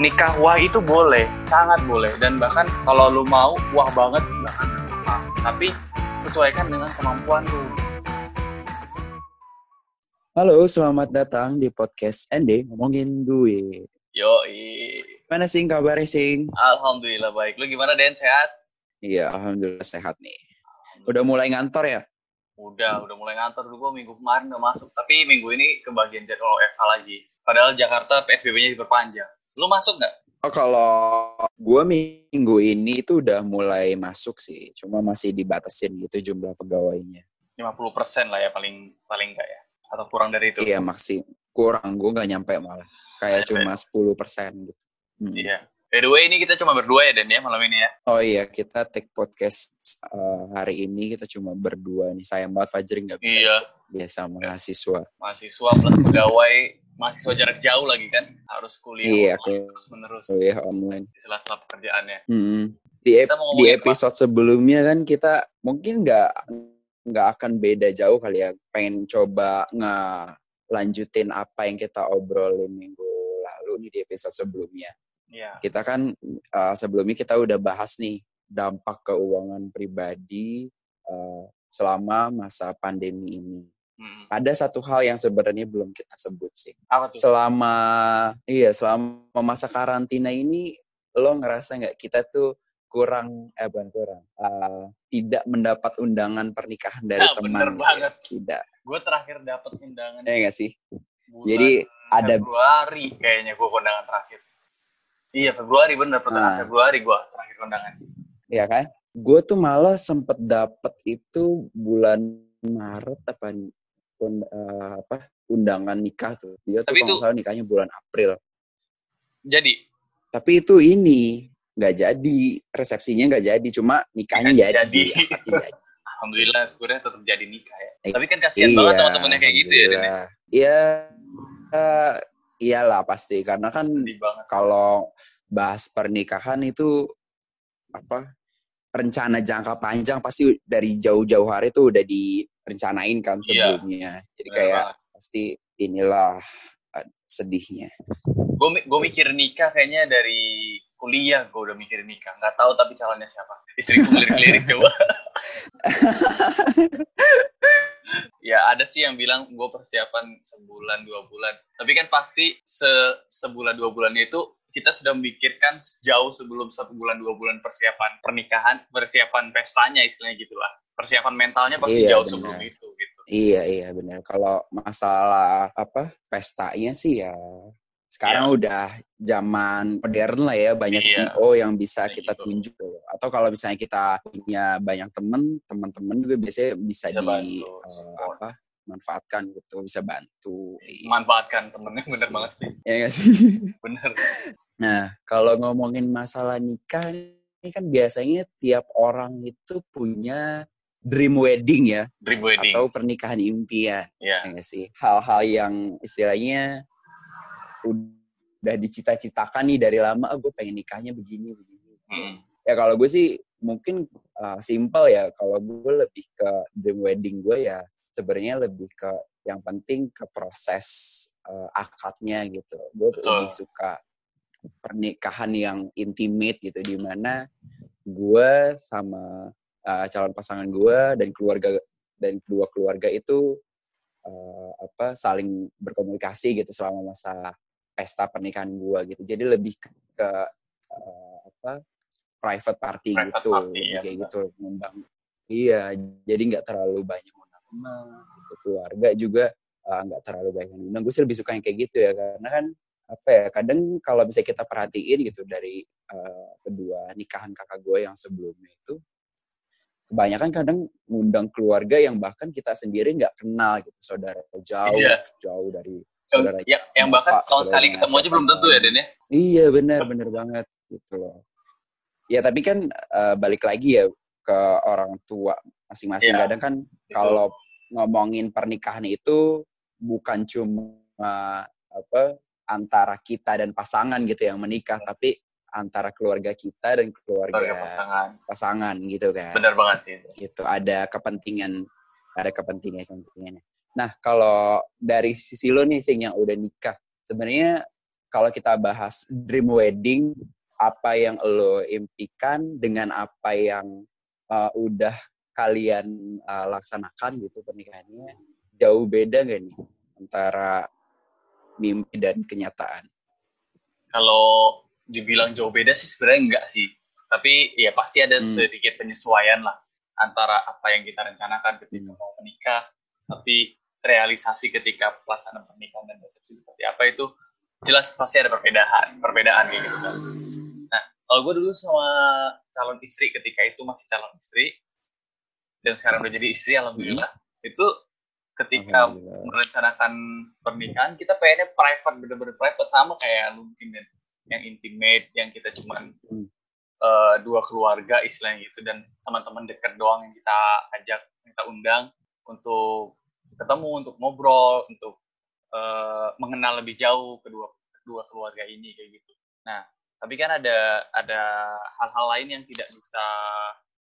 nikah wah itu boleh, sangat boleh dan bahkan kalau lu mau wah banget bahkan gampang. Tapi sesuaikan dengan kemampuan lu. Halo, selamat datang di podcast ND ngomongin duit. Yo, Mana sing kabarnya sing? Alhamdulillah baik. Lu gimana Den sehat? Iya, alhamdulillah sehat nih. Udah mulai ngantor ya? Udah, udah mulai ngantor dulu gua minggu kemarin udah masuk. Tapi minggu ini kebagian jadwal WFH lagi. Padahal Jakarta PSBB-nya diperpanjang. Lu masuk nggak? Oh, kalau gue minggu ini itu udah mulai masuk sih. Cuma masih dibatasin gitu jumlah pegawainya. 50% lah ya paling paling enggak ya? Atau kurang dari itu? Iya, maksi kurang. Gue nggak nyampe malah. Kayak cuma 10 persen gitu. Hmm. Iya. By the way, ini kita cuma berdua ya, Dan, ya, malam ini ya? Oh iya, kita take podcast uh, hari ini kita cuma berdua nih. Sayang banget Fajri nggak bisa. Iya. Biasa mahasiswa. Mahasiswa plus pegawai, mahasiswa jarak jauh lagi kan? Harus kuliah Iya, online aku terus-menerus. kuliah online. Di sela-sela pekerjaannya. Hmm. Di, ep- di ngomongin apa? episode sebelumnya kan kita mungkin nggak nggak akan beda jauh kali ya. Pengen coba ngelanjutin apa yang kita obrolin minggu lalu nih di episode sebelumnya. Iya. Kita kan uh, sebelumnya kita udah bahas nih dampak keuangan pribadi uh, selama masa pandemi ini. Hmm. Ada satu hal yang sebenarnya belum kita sebut sih. Apa tuh? Selama iya selama masa karantina ini lo ngerasa nggak kita tuh kurang eh bukan kurang uh, tidak mendapat undangan pernikahan dari Nah, teman bener banget. tidak Gue terakhir dapat undangan ya nggak sih bulan jadi ada Februari kayaknya gue kondangan terakhir. Iya Februari bener pertengahan Nah. Februari gue terakhir kondangan. ya kan gue tuh malah sempet dapet itu bulan Maret apa eh, apa undangan nikah tuh dia tuh Tapi itu- salah nikahnya bulan April Jadi tapi itu ini nggak jadi resepsinya nggak jadi cuma nikahnya jadi, jadi. jadi. alhamdulillah syukurnya tetap jadi nikah ya. Eh, Tapi kan kasihan banget teman-temannya kayak gitu ya. Ya. Iya, eh, iyalah pasti karena kan kalau bahas pernikahan itu apa rencana jangka panjang pasti dari jauh-jauh hari tuh udah direncanain kan Iya. sebelumnya. Jadi Bener kayak banget. pasti inilah eh, sedihnya. gue gue mikir nikah kayaknya dari kuliah gue udah mikir nikah nggak tahu tapi calonnya siapa istriku ngelirik-lirik coba ya ada sih yang bilang gue persiapan sebulan dua bulan tapi kan pasti se sebulan dua bulannya itu kita sudah memikirkan jauh sebelum satu bulan dua bulan persiapan pernikahan persiapan pestanya istilahnya gitulah persiapan mentalnya pasti Iya, jauh benar. sebelum itu gitu Iya iya benar. Kalau masalah apa pestanya sih ya sekarang udah zaman modern lah ya banyak Iya. IO yang bisa kita IO. tunjuk. Atau kalau misalnya kita punya banyak temen, teman-teman juga biasanya bisa, Bisa di bantu, support. apa manfaatkan gitu, bisa bantu. Iya. manfaatkan temennya bener Sih. banget sih Ya nggak sih? bener Nah, kalau ngomongin masalah nikah ini kan biasanya tiap orang itu punya dream wedding ya, dream wedding atau pernikahan impian. ya ya sih hal-hal yang istilahnya udah dicita-citakan nih dari lama ah, gue pengen nikahnya begini begini Mm. ya kalau gue sih mungkin uh, simple ya kalau gue lebih ke dream wedding gue ya sebenarnya lebih ke yang penting ke proses uh, akadnya gitu. Gue lebih suka pernikahan yang intimate gitu di mana gue sama uh, calon pasangan gue dan keluarga dan kedua keluarga itu uh, apa saling berkomunikasi gitu selama masa pesta pernikahan gue gitu. Jadi lebih ke, ke, uh, apa private party Private gitu party, ya, kayak betul. gitu ngundang. Iya jadi nggak terlalu banyak teman gitu. keluarga juga uh, nggak terlalu banyak yang undang gue sih lebih suka yang kayak gitu ya karena kan apa ya kadang kalau bisa kita perhatiin gitu dari uh, kedua nikahan kakak gue yang sebelumnya itu kebanyakan kadang ngundang keluarga yang bahkan kita sendiri nggak kenal gitu saudara jauh Iya. jauh dari saudara yang, yang bahkan bapak, setahun sekali ketemu aja belum tentu ya Den ya Iya benar benar banget gitu loh. Ya tapi kan eh, balik lagi ya ke orang tua masing-masing. Iya, Kadang kan kalau ngomongin pernikahan itu bukan cuma apa antara kita dan pasangan gitu yang menikah, tapi antara keluarga kita dan keluarga, keluarga pasangan pasangan gitu kan. benar banget sih Gitu ada kepentingan ada kepentingan kepentingannya. Nah kalau dari sisi lo nih sing yang udah nikah, sebenarnya kalau kita bahas dream wedding, apa yang lo impikan dengan apa yang uh, udah kalian uh, laksanakan gitu pernikahannya jauh beda gak nih antara mimpi dan kenyataan? Kalau dibilang jauh beda sih sebenarnya enggak sih. Tapi ya pasti ada hmm. sedikit penyesuaian lah antara apa yang kita rencanakan ketika hmm. mau menikah, tapi realisasi ketika pelaksanaan pernikahan dan resepsi seperti apa itu jelas pasti ada perbedaan, perbedaan gitu kan. Nah, kalau gue dulu sama calon istri ketika itu masih calon istri dan sekarang udah jadi istri, alhamdulillah hmm. itu ketika merencanakan pernikahan kita pengennya private bener-bener private sama kayak lu mungkin yang intimate yang kita cuman hmm. uh, dua keluarga istilahnya gitu dan teman-teman dekat doang yang kita ajak kita undang untuk ketemu untuk ngobrol untuk uh, mengenal lebih jauh kedua kedua keluarga ini kayak gitu nah tapi kan ada ada hal-hal lain yang tidak bisa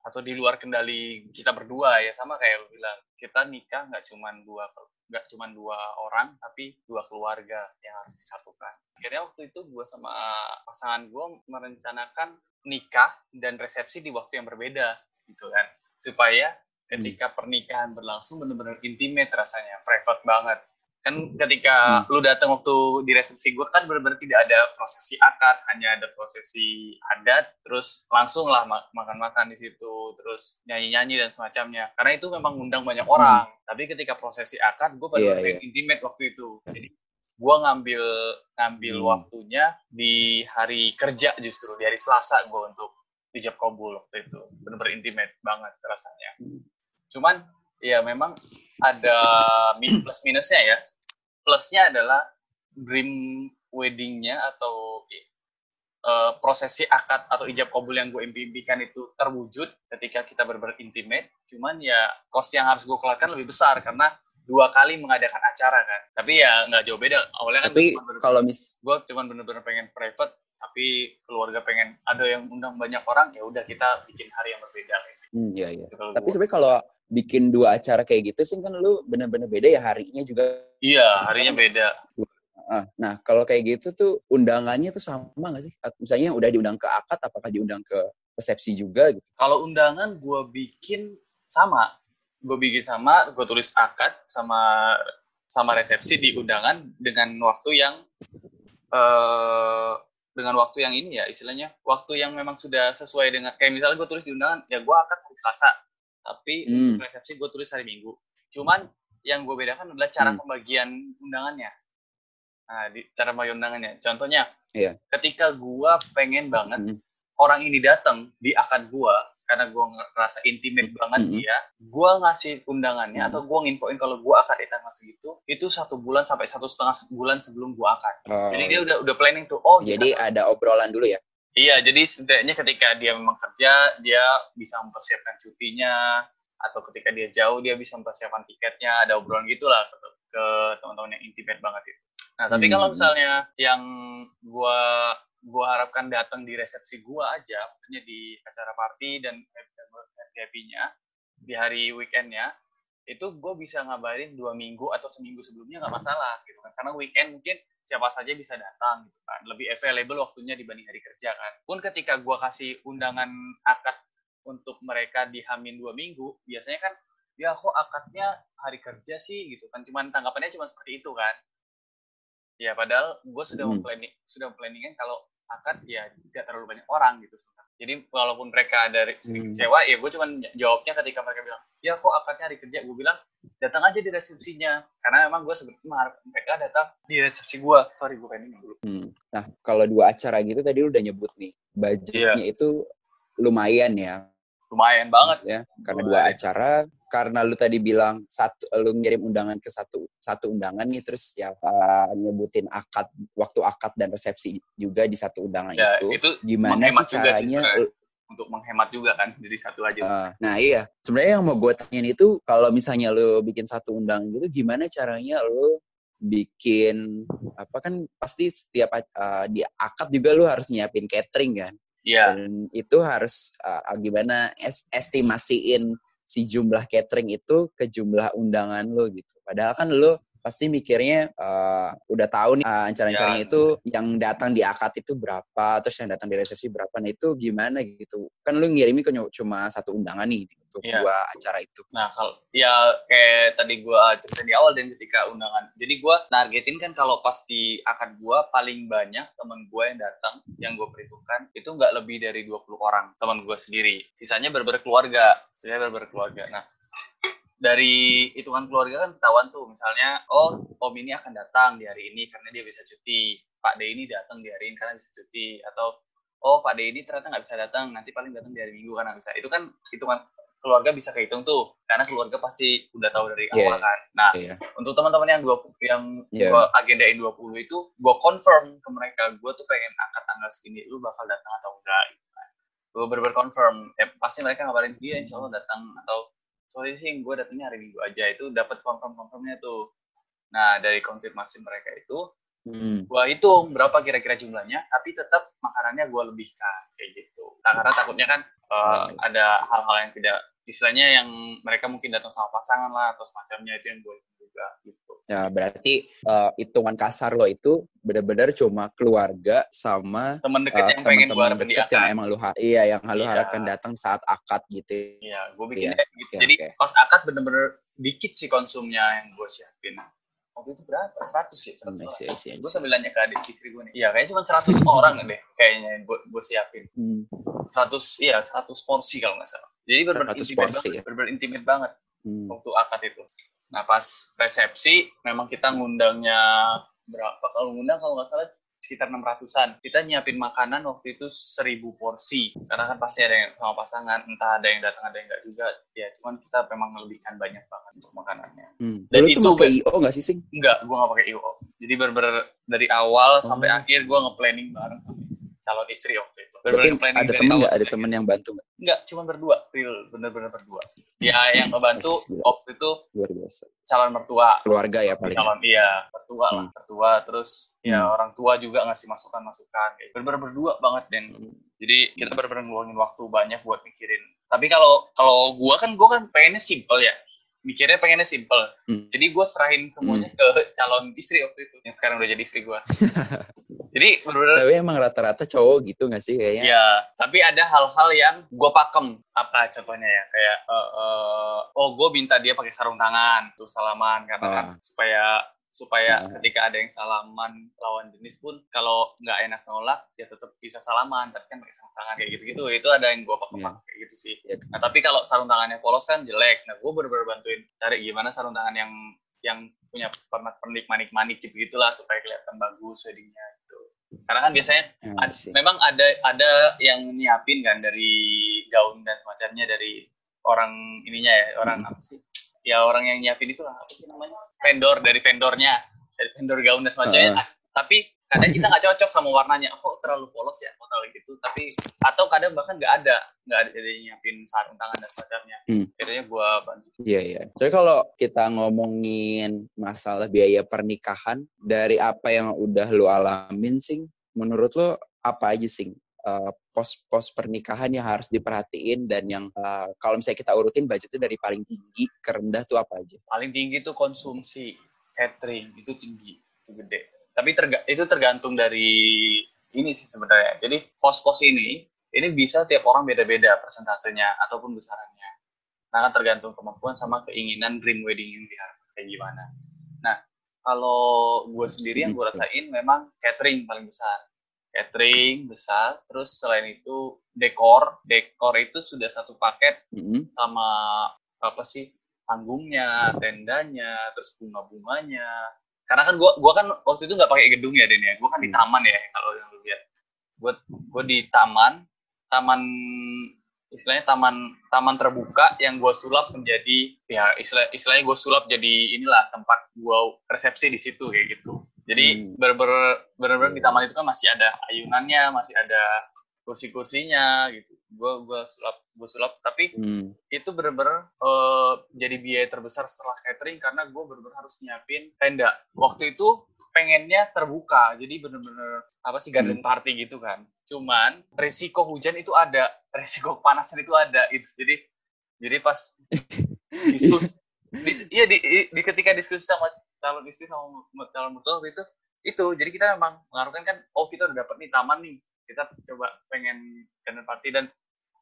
atau di luar kendali kita berdua ya. Sama kayak lu bilang kita nikah nggak cuma dua nggak cuma dua orang tapi dua keluarga yang harus disatukan. Akhirnya waktu itu gue sama pasangan gue merencanakan nikah dan resepsi di waktu yang berbeda gitu kan. Supaya ketika pernikahan berlangsung benar-benar intimate rasanya private banget kan ketika hmm. lu datang waktu di resepsi gue kan benar-benar tidak ada prosesi akad hanya ada prosesi adat terus langsung lah makan-makan di situ terus nyanyi-nyanyi dan semacamnya karena itu memang undang banyak hmm. orang hmm. tapi ketika prosesi akad gue benar-benar yeah, yeah. intimate waktu itu jadi gue ngambil ngambil hmm. waktunya di hari kerja justru di hari Selasa gue untuk dijab kabul waktu itu benar-benar intimate banget rasanya hmm. cuman ya memang ada plus minusnya ya. Plusnya adalah dream weddingnya atau uh, prosesi akad atau ijab kabul yang gue impikan itu terwujud ketika kita benar-benar intimate. Cuman ya cost yang harus gue keluarkan lebih besar karena dua kali mengadakan acara kan. Tapi ya nggak jauh beda. Awalnya kan tapi kalau mis gue cuman bener-bener pengen private, tapi keluarga pengen ada yang undang banyak orang ya udah kita bikin hari yang berbeda. Hmm, iya iya. Tapi sebenarnya kalau bikin dua acara kayak gitu sih kan lu bener-bener beda ya harinya juga. Iya, harinya beda. Nah, kalau kayak gitu tuh undangannya tuh sama gak sih? Misalnya udah diundang ke akad, apakah diundang ke resepsi juga gitu? Kalau undangan gue bikin sama. Gue bikin sama, gue tulis akad sama sama resepsi di undangan dengan waktu yang uh, dengan waktu yang ini ya istilahnya waktu yang memang sudah sesuai dengan kayak misalnya gue tulis di undangan ya gue akad hari Selasa tapi hmm. untuk resepsi gue tulis hari Minggu. Cuman yang gue bedakan adalah cara hmm. pembagian undangannya. Nah, di cara pembagian undangannya. Contohnya, yeah. ketika gue pengen banget hmm. orang ini datang di akad gue, karena gue ngerasa intimate banget hmm. dia, gue ngasih undangannya hmm. atau gue nginfoin kalau gue akad di tanggal segitu, itu satu bulan sampai satu setengah bulan sebelum gue akad. Oh. Jadi dia udah udah planning tuh. Oh, jadi ada obrolan dulu ya? Iya, jadi setidaknya ketika dia memang kerja, dia bisa mempersiapkan cutinya, atau ketika dia jauh, dia bisa mempersiapkan tiketnya, ada obrolan gitulah ke, ke teman-teman yang intimate banget itu. Nah, tapi hmm. kalau misalnya yang gua gua harapkan datang di resepsi gua aja, maksudnya di acara party dan happy-nya di hari weekendnya, itu gue bisa ngabarin dua minggu atau seminggu sebelumnya nggak masalah gitu kan. Karena weekend mungkin siapa saja bisa datang gitu kan. Lebih available waktunya dibanding hari kerja kan. Pun ketika gue kasih undangan akad untuk mereka di Hamin dua minggu biasanya kan ya kok akadnya hari kerja sih? Gitu kan. Cuman tanggapannya cuma seperti itu kan. Ya padahal gue sudah hmm. planning sudah planningin kalau akad ya tidak terlalu banyak orang gitu jadi walaupun mereka dari hmm. kecewa ya gue cuman jawabnya ketika mereka bilang ya kok akadnya hari kerja gue bilang datang aja di resepsinya karena memang gue sebenarnya mereka datang di resepsi gue sorry gue pengen dulu hmm. nah kalau dua acara gitu tadi lu udah nyebut nih budgetnya yeah. itu lumayan ya lumayan banget ya karena lumayan. dua acara karena lu tadi bilang satu lu ngirim undangan ke satu satu undangan nih terus ya uh, nyebutin akad waktu akad dan resepsi juga di satu undangan ya, itu, itu gimana sih caranya sih, untuk menghemat juga kan jadi satu aja. Uh, nah iya, sebenarnya yang mau gue tanyain itu kalau misalnya lo bikin satu undang gitu, gimana caranya lo bikin apa kan pasti setiap uh, di akad juga lo harus nyiapin catering kan? Iya. Yeah. Dan itu harus uh, gimana es estimasiin si jumlah catering itu ke jumlah undangan lo gitu. Padahal kan lo pasti mikirnya uh, udah tahu nih uh, ancar-ancarnya ya. itu yang datang di akad itu berapa, terus yang datang di resepsi berapa. Nah itu gimana gitu? Kan lu ngirimin cuma satu undangan nih untuk ya. dua acara itu. Nah kalau ya kayak tadi gua cerita di awal dan ketika undangan. Jadi gua targetin kan kalau pas di akad gua paling banyak teman gua yang datang yang gua perhitungkan itu nggak lebih dari 20 orang teman gua sendiri. Sisanya berber keluarga. Sisanya berber keluarga. Nah dari hitungan keluarga kan ketahuan tuh misalnya oh om ini akan datang di hari ini karena dia bisa cuti Pak D ini datang di hari ini karena bisa cuti atau oh Pak D ini ternyata nggak bisa datang nanti paling datang di hari Minggu karena bisa itu kan hitungan keluarga bisa kehitung tuh karena keluarga pasti udah tahu dari yeah. awal kan nah yeah. untuk teman-teman yang dua yang yeah. gua agendain 20 itu gua confirm ke mereka gua tuh pengen angkat tanggal segini lu bakal datang atau enggak gitu kan gue confirm ya pasti mereka ngabarin dia insya Allah datang atau soalnya sih gue datangnya hari minggu aja itu dapat confirm confirmnya tuh. Nah dari konfirmasi mereka itu hmm. gue hitung berapa kira-kira jumlahnya tapi tetap makanannya gue lebihkan kayak gitu. Nah, karena takutnya kan uh, ada hal-hal yang tidak istilahnya yang mereka mungkin datang sama pasangan lah atau semacamnya itu yang gue juga gitu Ya, berarti uh, hitungan kasar lo itu benar-benar cuma keluarga sama teman dekat uh, yang pengen teman dekat yang emang lu iya yang lu iya. harapkan datang saat akad gitu. Iya, gue bikin iya. gitu. Okay, Jadi okay. pas akad bener-bener dikit sih konsumnya yang gue siapin. Waktu itu berapa? 100 sih, 100 hmm, isi, isi, Gue sambil nanya ke adik istri gue nih. Iya, kayaknya cuma 100 orang deh kayaknya yang gue, gue siapin. Hmm. 100, iya 100 porsi kalau nggak salah. Jadi bener-bener intimate, porsi, banget, ya? bener intimate banget hmm. waktu akad itu. Nah pas resepsi memang kita ngundangnya berapa? Kalau ngundang kalau nggak salah sekitar 600-an. Kita nyiapin makanan waktu itu 1000 porsi. Karena kan pasti ada yang sama pasangan, entah ada yang datang, ada yang enggak juga. Ya, cuman kita memang melebihkan banyak banget untuk makanannya. Hmm. Dan Lalu itu pakai IO nggak sih, Sing? Enggak, gue nggak pakai IO. Jadi bener-bener dari awal oh. sampai akhir gue nge-planning bareng calon istri waktu itu. Berarti ada teman nggak? Ada teman yang bantu nggak? Nggak, cuma berdua, real, bener-bener berdua. Ya yang ngebantu waktu itu luar biasa. Calon mertua. Keluarga ya paling. Calon iya, mertua hmm. lah, mertua. Terus ya hmm. orang tua juga ngasih masukan-masukan. Bener-bener berdua banget dan hmm. jadi kita bener-bener ngeluangin waktu banyak buat mikirin. Tapi kalau kalau gua kan gua kan pengennya simple ya mikirnya pengennya simple. Hmm. Jadi gue serahin semuanya hmm. ke calon istri waktu itu, yang sekarang udah jadi istri gue. Jadi bener Tapi emang rata-rata cowok gitu gak sih kayaknya? Ya, tapi ada hal-hal yang gue pakem. Apa contohnya ya? Kayak, uh, uh, oh gue minta dia pakai sarung tangan tuh salaman karena uh. kan supaya supaya uh. ketika ada yang salaman lawan jenis pun kalau nggak enak nolak ya tetap bisa salaman tapi kan pakai sarung tangan kayak gitu-gitu itu ada yang gue pakem yeah. kayak gitu sih. Yeah. Nah tapi kalau sarung tangannya polos kan jelek. Nah gue bener-bener bantuin cari gimana sarung tangan yang yang punya pernik manik-manik gitu gitulah supaya kelihatan bagus weddingnya karena kan biasanya hmm, ad, memang ada ada yang nyiapin kan dari gaun dan semacamnya dari orang ininya ya orang hmm. apa sih? Ya orang yang nyiapin itu lah apa sih namanya? Vendor dari vendornya dari vendor gaun dan semacamnya. Uh. tapi kadang kita nggak cocok sama warnanya. Kok terlalu polos ya kok terlalu gitu. Tapi atau kadang bahkan nggak ada. Nggak ada jadi nyiapin sarung tangan dan semacamnya hmm. akhirnya gue bantu. Iya iya. Jadi kalau kita ngomongin masalah biaya pernikahan dari apa yang udah lu alamin sih menurut lo apa aja sih uh, pos-pos pernikahan yang harus diperhatiin dan yang uh, kalau misalnya kita urutin budgetnya dari paling tinggi ke rendah tuh apa aja? Paling tinggi tuh konsumsi catering itu tinggi, itu gede tapi terga itu tergantung dari ini sih sebenarnya. Jadi pos-pos ini ini bisa tiap orang beda-beda persentasenya ataupun besarannya. Nah kan tergantung kemampuan sama keinginan dream wedding yang diharapkan kayak gimana. Nah kalau gue sendiri yang gue rasain memang catering paling besar. Catering besar terus selain itu dekor dekor itu sudah satu paket mm-hmm. sama apa sih panggungnya tendanya terus bunga-bunganya karena kan gue gua kan waktu itu nggak pakai gedung ya Den ya. Gue kan di hmm. taman ya kalau yang lu lihat. Gue gue di taman taman istilahnya taman taman terbuka yang gue sulap menjadi ya istilah istilahnya gue sulap jadi inilah tempat gue resepsi di situ kayak gitu. Jadi hmm. bener-bener di taman itu kan masih ada ayunannya masih ada kursi-kursinya gitu gue gue sulap gue sulap. Tapi hmm. itu bener-bener uh, jadi biaya terbesar setelah catering karena gue bener-bener harus nyiapin tenda. Waktu itu pengennya terbuka jadi bener-bener apa sih garden hmm. party gitu kan. Cuman risiko hujan itu ada risiko panasan itu ada itu jadi jadi pas diskusi dis, iya di, di ketika diskusi sama calon istri sama calon mertua itu itu. Jadi kita memang mengaruhkan kan oh kita udah dapet nih taman nih. Kita coba pengen garden party dan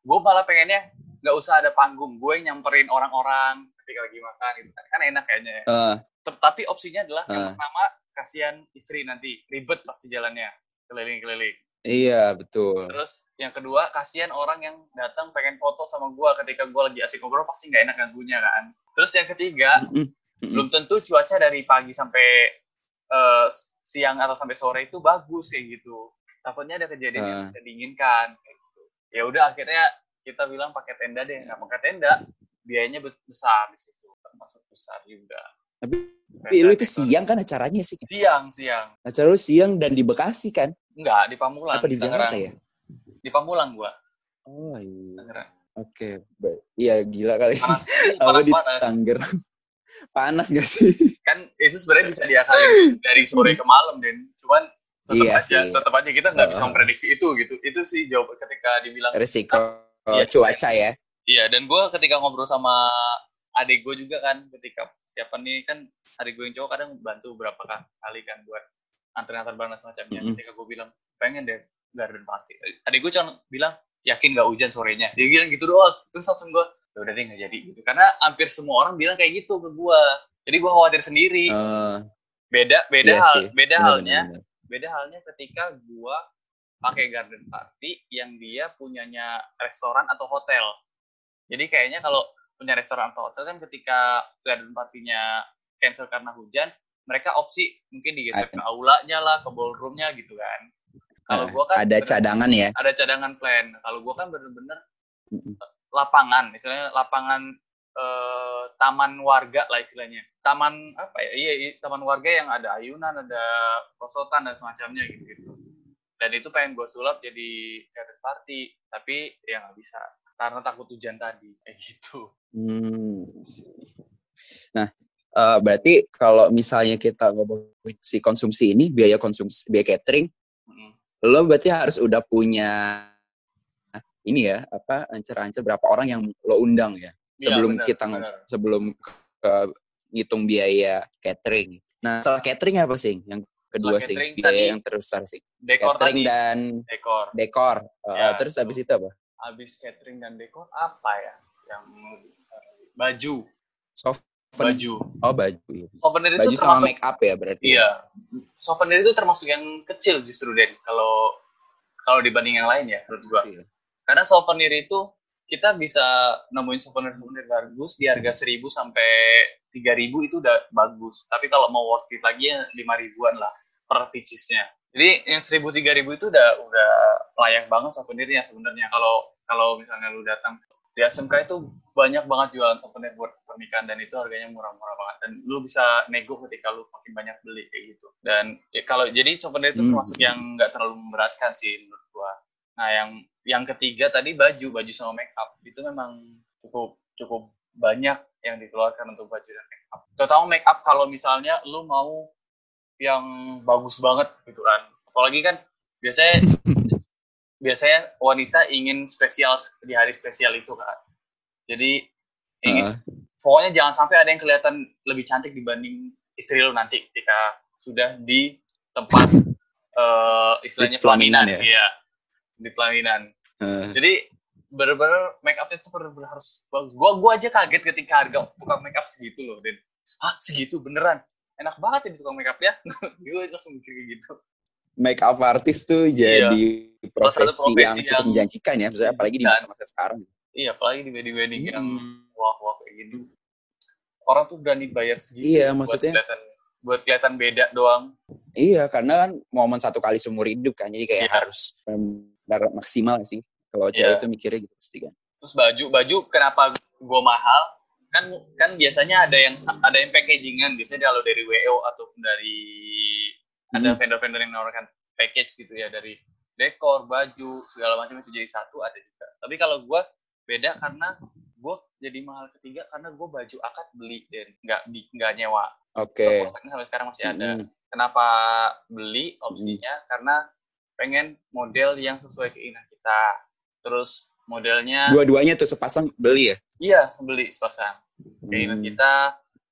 gue malah pengennya nggak usah ada panggung gue yang nyamperin orang-orang ketika lagi makan gitu kan kan enak kayaknya ya. Uh, tapi opsinya adalah yang Ah. pertama kasihan istri nanti ribet pasti jalannya keliling-keliling iya betul. terus yang kedua kasihan orang yang datang pengen foto sama gue ketika gue lagi asik ngobrol pasti nggak enak ganggunya kan terus yang ketiga belum tentu cuaca dari pagi sampai eh, siang atau sampai sore itu bagus kayak gitu takutnya ada kejadian yang Ah. tidak diinginkan kayak. Ya udah akhirnya kita bilang pakai tenda deh nggak pakai tenda biayanya be- besar di situ termasuk besar juga Tapi lu itu siang kan acaranya sih. siang siang Acara lu siang dan di Bekasi kan? enggak di Pamulang Apa di Jakarta Tangerang. ya? di Pamulang gua Oh iya. Tangerang Oke, baik. Iya gila kali. panas panas di panas Tangerang? Panas gak sih? kan itu sebenarnya bisa diakalin dari sore ke malam dan cuman tetap Iya aja sih. tetap aja kita nggak bisa Heeh. memprediksi itu gitu itu sih jawab ketika dibilang Resiko Iya. cuaca ya. Iya, dan gue ketika ngobrol sama adik gue juga kan, ketika siapa nih kan adik gue yang cowok kadang bantu beberapa kan- kali kan buat antar-antar barang dan semacamnya. Mm-mm. Ketika gue bilang pengen deh garden party, adik gue cuma bilang yakin gak hujan sorenya. Dia bilang gitu doang. Terus langsung gue, ya udah deh nggak jadi gitu. Karena hampir semua orang bilang kayak gitu ke gue. Jadi gue khawatir sendiri. Eh, Beda, beda iya hal, sih. beda Benar, halnya benar, benar. Beda halnya ketika gua pakai garden party yang dia punyanya restoran atau hotel. Jadi kayaknya kalau punya restoran atau hotel kan ketika garden partinya cancel karena hujan, mereka opsi mungkin digeser ke aulanya lah, ke ballroomnya gitu kan. Kalau Eh, gua kan ada bener- cadangan ya. ada cadangan plan. Kalau gua kan bener-bener lapangan, misalnya lapangan eh, taman warga lah istilahnya. Taman apa ya? Iya, iya, taman warga yang ada ayunan, ada prosotan dan semacamnya gitu gitu. Dan itu pengen gue sulap jadi garden party, tapi ya nggak bisa karena takut hujan tadi kayak gitu. Hmm. Nah, eh, berarti kalau misalnya kita ngomongin si konsumsi ini, biaya konsumsi, biaya catering, Mm. lo berarti harus udah punya ini ya, apa ancer-ancer berapa orang yang lo undang ya, Iya, sebelum benar, kita benar. sebelum ke, ke- ngitung biaya catering. Nah, setelah catering apa sih? Yang kedua sih, biaya tadi, yang terbesar sih. Dekor catering tadi, dan dekor. dekor. Eh, Ya, terus itu. habis itu apa? Habis catering dan dekor apa ya? Yang baju, Soft baju. Oh, baju. iya. Souvenir itu Baju sama termasuk make up ya berarti. Iya, souvenir itu termasuk yang kecil justru Den. Kalau kalau dibanding yang lain ya menurut gua. Iya. Karena souvenir itu kita bisa nemuin souvenir-souvenir bagus di harga 1000 sampai 3000 itu udah bagus. Tapi kalau mau worth it lagi ya 5 ribuan lah per piecesnya. Jadi yang 1000 3000 itu udah udah layak banget souvenirnya sebenarnya. Kalau kalau misalnya lu datang di SMK itu banyak banget jualan souvenir buat pernikahan dan itu harganya murah-murah banget dan lu bisa nego ketika lu makin banyak beli kayak gitu dan ya, kalau jadi souvenir itu Hmm. termasuk yang nggak terlalu memberatkan sih menurut gua nah yang yang ketiga tadi baju baju sama make up itu memang cukup cukup banyak yang dikeluarkan untuk baju dan make up terutama make up kalau misalnya lu mau yang bagus banget gitu kan apalagi kan biasanya biasanya wanita ingin spesial di hari spesial itu kan. Jadi ingin Heeh. pokoknya jangan sampai ada yang kelihatan lebih cantik dibanding istri lo nanti ketika sudah di tempat eh, istilahnya pelaminan, ya? iya di pelaminan. Eh, Jadi bener-bener make upnya tuh bener-bener harus bagus. Gua gua aja kaget ketika harga tukang make up segitu loh, Den. Ah segitu beneran? Enak banget ini tukang make up ya. gue langsung mikir kayak gitu. make up artist tuh Iya. jadi satu profesi, profesi yang cukup yang- menjanjikan ya, misalnya apalagi di masa-masa sekarang. Iya, apalagi di wedding-wedding yang Hmm. wah-wah kayak gini. Orang tuh berani bayar segitu Iya, buat maksudnya- kelihatan buat kelihatan beda doang. Iya, karena kan momen satu kali seumur hidup kan, jadi kayak Iya. harus benar maksimal sih. Kalau cewek Iya. itu mikirnya gitu pasti kan. Terus baju, baju kenapa gua mahal? Kan kan biasanya ada yang ada yang packagingan, biasanya kalau dari WO ataupun dari ada Hmm. vendor-vendor yang menawarkan package gitu ya dari dekor, baju, segala macam itu jadi satu ada juga. Tapi kalau gua beda karena gua jadi mahal ketiga karena gua baju akad beli dan nggak nggak nyewa. Oke. Toko sampai sekarang masih ada. Hmm. Kenapa beli opsinya? Karena pengen model yang sesuai keinginan kita. Terus modelnya Dua-duanya tuh sepasang beli ya? iya beli sepasang keinginan Hmm. kita.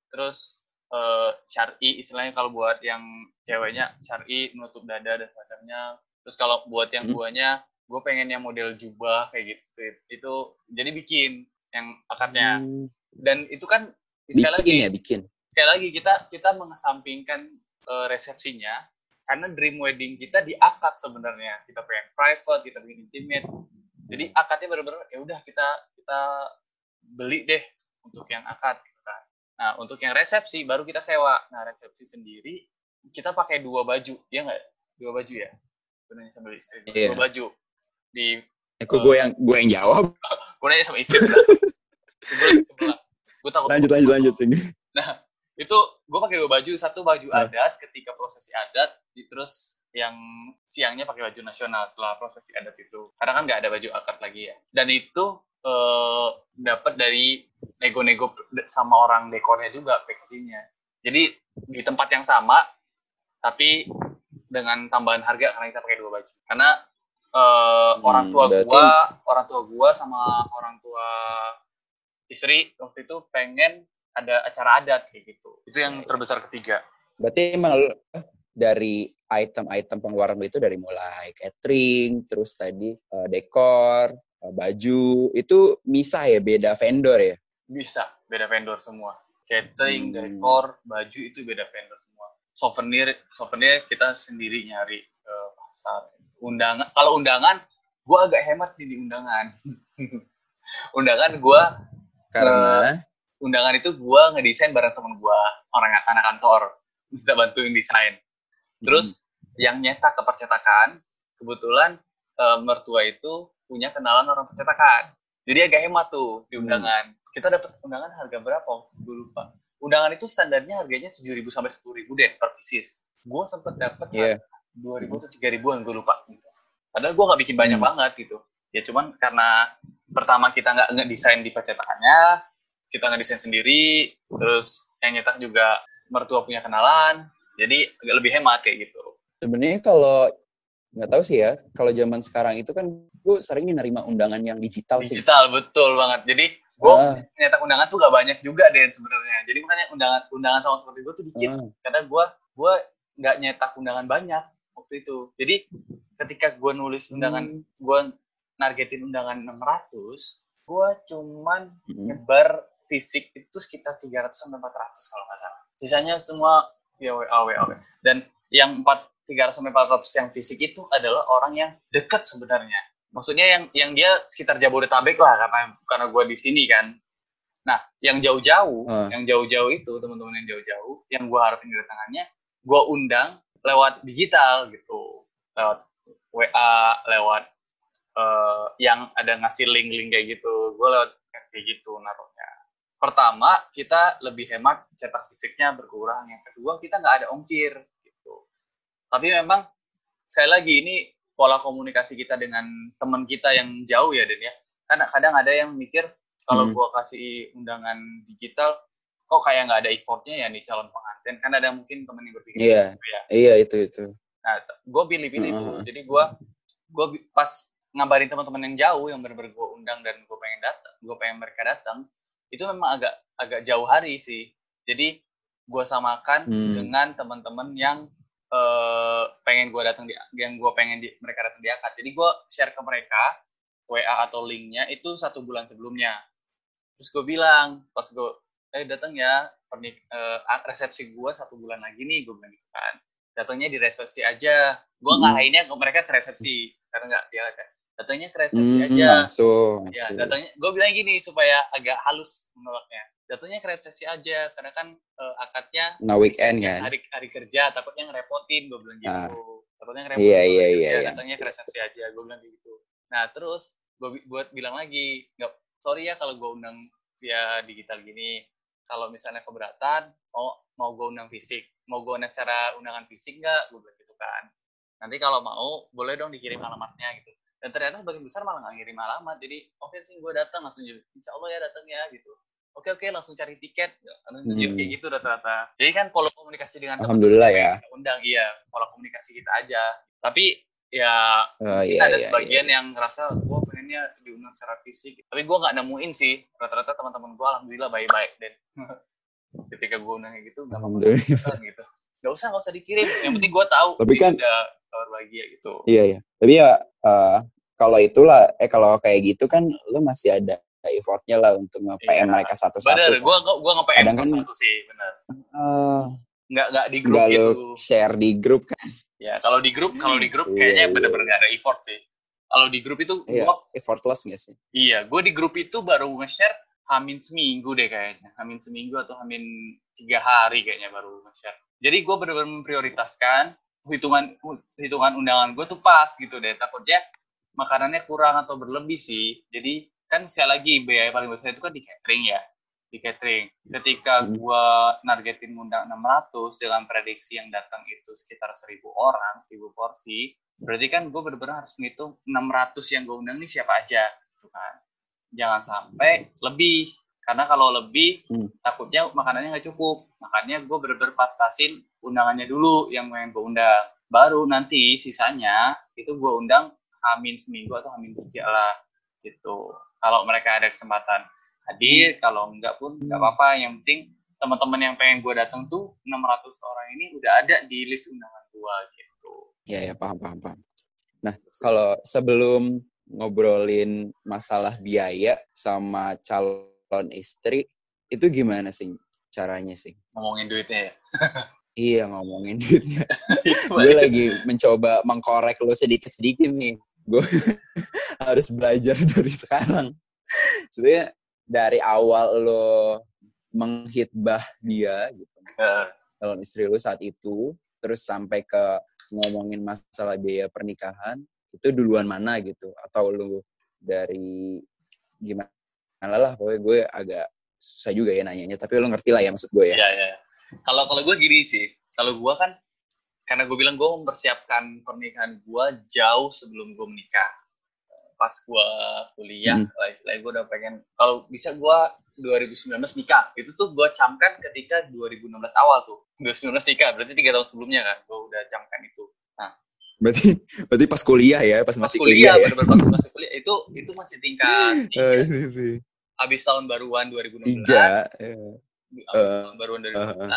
Terus uh, syari istilahnya kalau buat yang ceweknya syari menutup dada dan semacamnya terus kalau buat yang Hmm. guanya gue pengen yang model jubah kayak gitu itu jadi bikin yang akadnya Hmm, dan itu kan sekali lagi bikin ya bikin sekali lagi kita kita mengesampingkan eh, resepsinya karena dream wedding kita di akad sebenarnya. Kita pengen private kita pengen intimate. Jadi akadnya benar-benar ya udah kita kita beli deh untuk yang akad gitu kan. Nah untuk yang resepsi baru kita sewa. Nah resepsi sendiri kita pakai dua baju ya nggak? Dua baju ya? Gue sambil istri. Iya. dua baju. Di kok gue yang gue yang jawab. Gue nanya sama istri. Gue sebelah. Gue takut lanjut lanjut lanjut sing Nah, itu gue pakai dua baju, satu baju Nah. adat ketika prosesi adat, di- terus yang siangnya pakai baju nasional setelah prosesi adat itu. Karena kan nggak ada baju akad lagi ya. Dan itu eh, dapat dari nego-nego sama orang dekornya juga packagingnya. Jadi di tempat yang sama, tapi dengan tambahan harga karena kita pakai dua baju. Karena eh, orang tua berarti- gua, orang tua gua sama orang tua istri waktu itu pengen ada acara adat kayak gitu. Itu yang terbesar ketiga. berarti emang lu- dari item-item pengeluaran lu itu dari mulai catering terus tadi eh, dekor eh, baju itu misah ya beda vendor ya Bisa beda vendor semua. Catering, Hmm. dekor, baju itu beda vendor semua. Souvenir, souvenir kita sendiri nyari ke pasar. Undangan, kalau undangan, gua agak hemat nih di undangan. undangan gua karena undangan itu gua ngedesain bareng temen gua orang anak kantor. Kita bantuin desain. Terus yang nyetak ke percetakan kebetulan eh, mertua itu punya kenalan orang percetakan. Jadi agak hemat tuh di Hmm. undangan. Kita dapat undangan harga berapa? Gue lupa. Undangan itu standarnya harganya 7.000 sampai 10.000 deh per pieces. Gue sempet dapet Iya. dua ribu atau tiga ribuan gue lupa. Gitu. padahal gue nggak bikin banyak Hmm. banget gitu. Ya cuman karena pertama kita nggak ngedesain di percetakannya kita ngedesain sendiri terus yang nyetak juga mertua punya kenalan jadi agak lebih hemat kayak gitu sebenarnya kalau nggak tahu sih ya kalau zaman sekarang itu kan gue sering nerima undangan yang digital sih digital betul banget jadi gue Ah. nyetak undangan tuh gak banyak juga deh sebenarnya jadi makanya undangan undangan sama seperti gue tuh dikit Ah. karena gue gue nggak nyetak undangan banyak waktu itu jadi ketika gue nulis undangan Hmm. gue nargetin undangan 600 gue cuman Mm-mm. nyebar fisik itu sekitar 300 sampai 400 kalau nggak salah. Sisanya semua ya WA WA WA. dan yang 4 300 sampai 400 yang fisik itu adalah orang yang dekat sebenarnya. Maksudnya yang yang dia sekitar Jabodetabek lah karena karena gue di sini kan. Nah yang jauh-jauh Ah. yang jauh-jauh itu teman-teman yang jauh-jauh yang gue harapin kedatangannya gue undang lewat digital gitu. Lewat WA lewat eh, yang ada ngasih link-link kayak gitu. Gue lewat kayak gitu naruhnya pertama kita lebih hemat cetak fisiknya berkurang yang kedua kita nggak ada ongkir gitu tapi memang sekali lagi ini pola komunikasi kita dengan teman kita yang jauh ya Den ya karena kadang ada yang mikir kalau Hmm. gua kasih undangan digital kok kayak nggak ada effortnya ya nih calon pengantin kan ada mungkin temen yang berpikir Iya. gitu ya iya itu itu Nah, gue pilih-pilih Heeh. tuh. Jadi gue gue pas ngabarin teman-teman yang jauh yang benar-benar gue undang dan gue pengen datang, gue pengen mereka datang, itu memang agak agak jauh hari sih. Jadi gue samakan Hmm. dengan teman-teman yang eh, pengen gue datang di yang gue pengen di, mereka datang di akad. Jadi gue share ke mereka WA atau linknya itu satu bulan sebelumnya. Terus gue bilang pas gue eh datang ya pernik eh, resepsi gue satu bulan lagi nih gue bilang gitu kan datangnya di resepsi aja gue Hmm. ngarahinnya ke mereka ke resepsi karena nggak dia kan datangnya ke resepsi Hmm, aja. langsung ya datangnya gue bilang gini supaya agak halus menolaknya datangnya ke resepsi aja karena kan eh, akadnya nah weekend ya, kan? hari hari kerja takutnya ngerepotin gue bilang gitu. Ah. takutnya ngerepotin Iya, iya, hari iya, kerja, iya. datangnya ke resepsi aja gue bilang gitu. Nah terus gue buat bilang lagi nggak sorry ya kalau gue undang via digital gini. Kalau misalnya keberatan mau mau gue undang fisik mau gue undang secara undangan fisik nggak? Gue bilang gitu kan. Nanti kalau mau boleh dong dikirim alamatnya gitu dan ternyata sebagian besar malah nggak ngirim alamat. Jadi oke sih gue datang. Langsung insya Allah ya datang ya gitu. Oke oke langsung cari tiket. Langsung Hmm. kayak gitu rata-rata. Jadi kan pola komunikasi dengan alhamdulillah ya. undang iya pola komunikasi kita aja. Tapi ya Oh, iya, ada iya, sebagian iya. yang ngerasa gue pengennya diundang secara fisik. Tapi gue nggak nemuin sih. Rata-rata teman-teman gue alhamdulillah baik-baik. Dan ketika gue undang kayak gitu nggak Alhamdulillah. gitu nggak usah nggak usah dikirim yang penting gue tahu Tapi kan- udah kabar bahagia gitu Iya iya. Tapi ya eh, kalau itulah eh kalau kayak gitu kan lu masih ada effortnya lah untuk nge-PM Iya. mereka satu-satu. bener kan. gue gue nge PM kan- satu sih bener Eh, nggak nggak di grup nggak gitu share di grup kan. ya kalau di grup kalau di grup Iya, kayaknya iya. bener-bener nggak ada effort sih kalau di grup itu Iya, gue effortless gak sih? iya gue di grup itu baru nge-share hamin seminggu deh kayaknya. Hamin seminggu atau hamin tiga hari kayaknya baru nge-share. Jadi gue bener-bener memprioritaskan hitungan hitungan undangan gue tuh pas gitu deh. Takutnya makanannya kurang atau berlebih sih. Jadi kan sekali lagi biaya paling besar itu kan di catering ya. Di catering. Ketika Hmm. gue nargetin ngundang 600 dengan prediksi yang datang itu sekitar 1000 orang 1000 porsi berarti kan gue bener-bener harus ngitung 600 yang gue undang ini siapa aja gitu kan jangan sampai lebih. Karena kalau lebih Hmm. takutnya makanannya nggak cukup. Makanya gue bener-bener pas-pasin undangannya dulu yang pengen gue undang. Baru nanti sisanya itu gue undang hamin seminggu atau hamin tiga lah gitu. Kalau mereka ada kesempatan hadir kalau enggak pun nggak apa-apa. Yang penting teman-teman yang pengen gue datang tuh 600 orang ini udah ada di list undangan gue gitu. Iya ya paham paham paham. Nah kalau sebelum ngobrolin masalah biaya sama calon istri itu gimana sih caranya sih? ngomongin duitnya ya Iya ngomongin duitnya. gue lagi mencoba mengkorek lo sedikit-sedikit nih. Gue harus belajar dari sekarang. Sebenarnya dari awal lo menghitbah dia gitu, calon istri lo saat itu, terus sampai ke ngomongin masalah biaya pernikahan, itu duluan mana gitu? Atau lo dari gimana lah, pokoknya gue agak susah juga ya nanyanya, tapi lo ngerti lah ya maksud gue ya. ya ya kalau kalau gue gini sih kalau gue kan karena gue bilang gue mempersiapkan pernikahan gue jauh sebelum gue menikah pas gue kuliah Hmm. lah istilahnya gue udah pengen kalau bisa gue 2019 nikah itu tuh gue camkan ketika 2016 awal tuh 2019 nikah berarti tiga tahun sebelumnya kan gue udah camkan itu Berarti berarti pas kuliah ya, pas, pas masih kuliah, kuliah, ya. bener-bener pas masih kuliah itu itu masih tingkat Eh, tiga. sih. abis tahun baruan 2016 Tiga. ya. di Eh, awal tahun baruan uh, 2019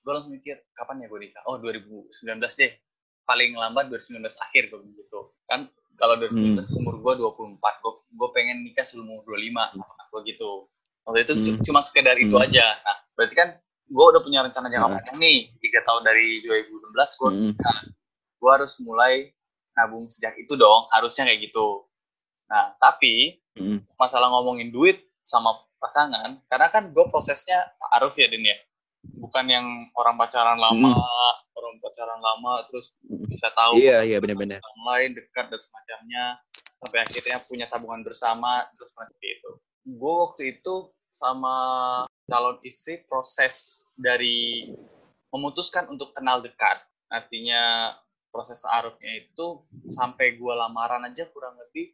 gue langsung mikir kapan ya gue nikah oh 2019 deh paling lambat 2019 akhir gue gitu kan kalau 2019 Hmm. umur gue 24 gue gue pengen nikah sebelum umur 25 gue gitu waktu itu Hmm. cuma sekedar itu Hmm. aja nah berarti kan gue udah punya rencana jangka Uh. panjang nih tiga tahun dari 2016 gue harus Mm. Gue harus mulai nabung sejak itu dong harusnya kayak gitu nah tapi Mm. masalah ngomongin duit sama pasangan karena kan gue prosesnya ta'aruf ya Din ya bukan yang orang pacaran lama orang pacaran lama terus Mm. bisa tahu Iya, iya benar-benar. orang lain dekat dan semacamnya sampai akhirnya punya tabungan bersama terus seperti itu gue waktu itu sama calon istri proses dari memutuskan untuk kenal dekat artinya proses ta'arufnya itu sampai gue lamaran aja kurang lebih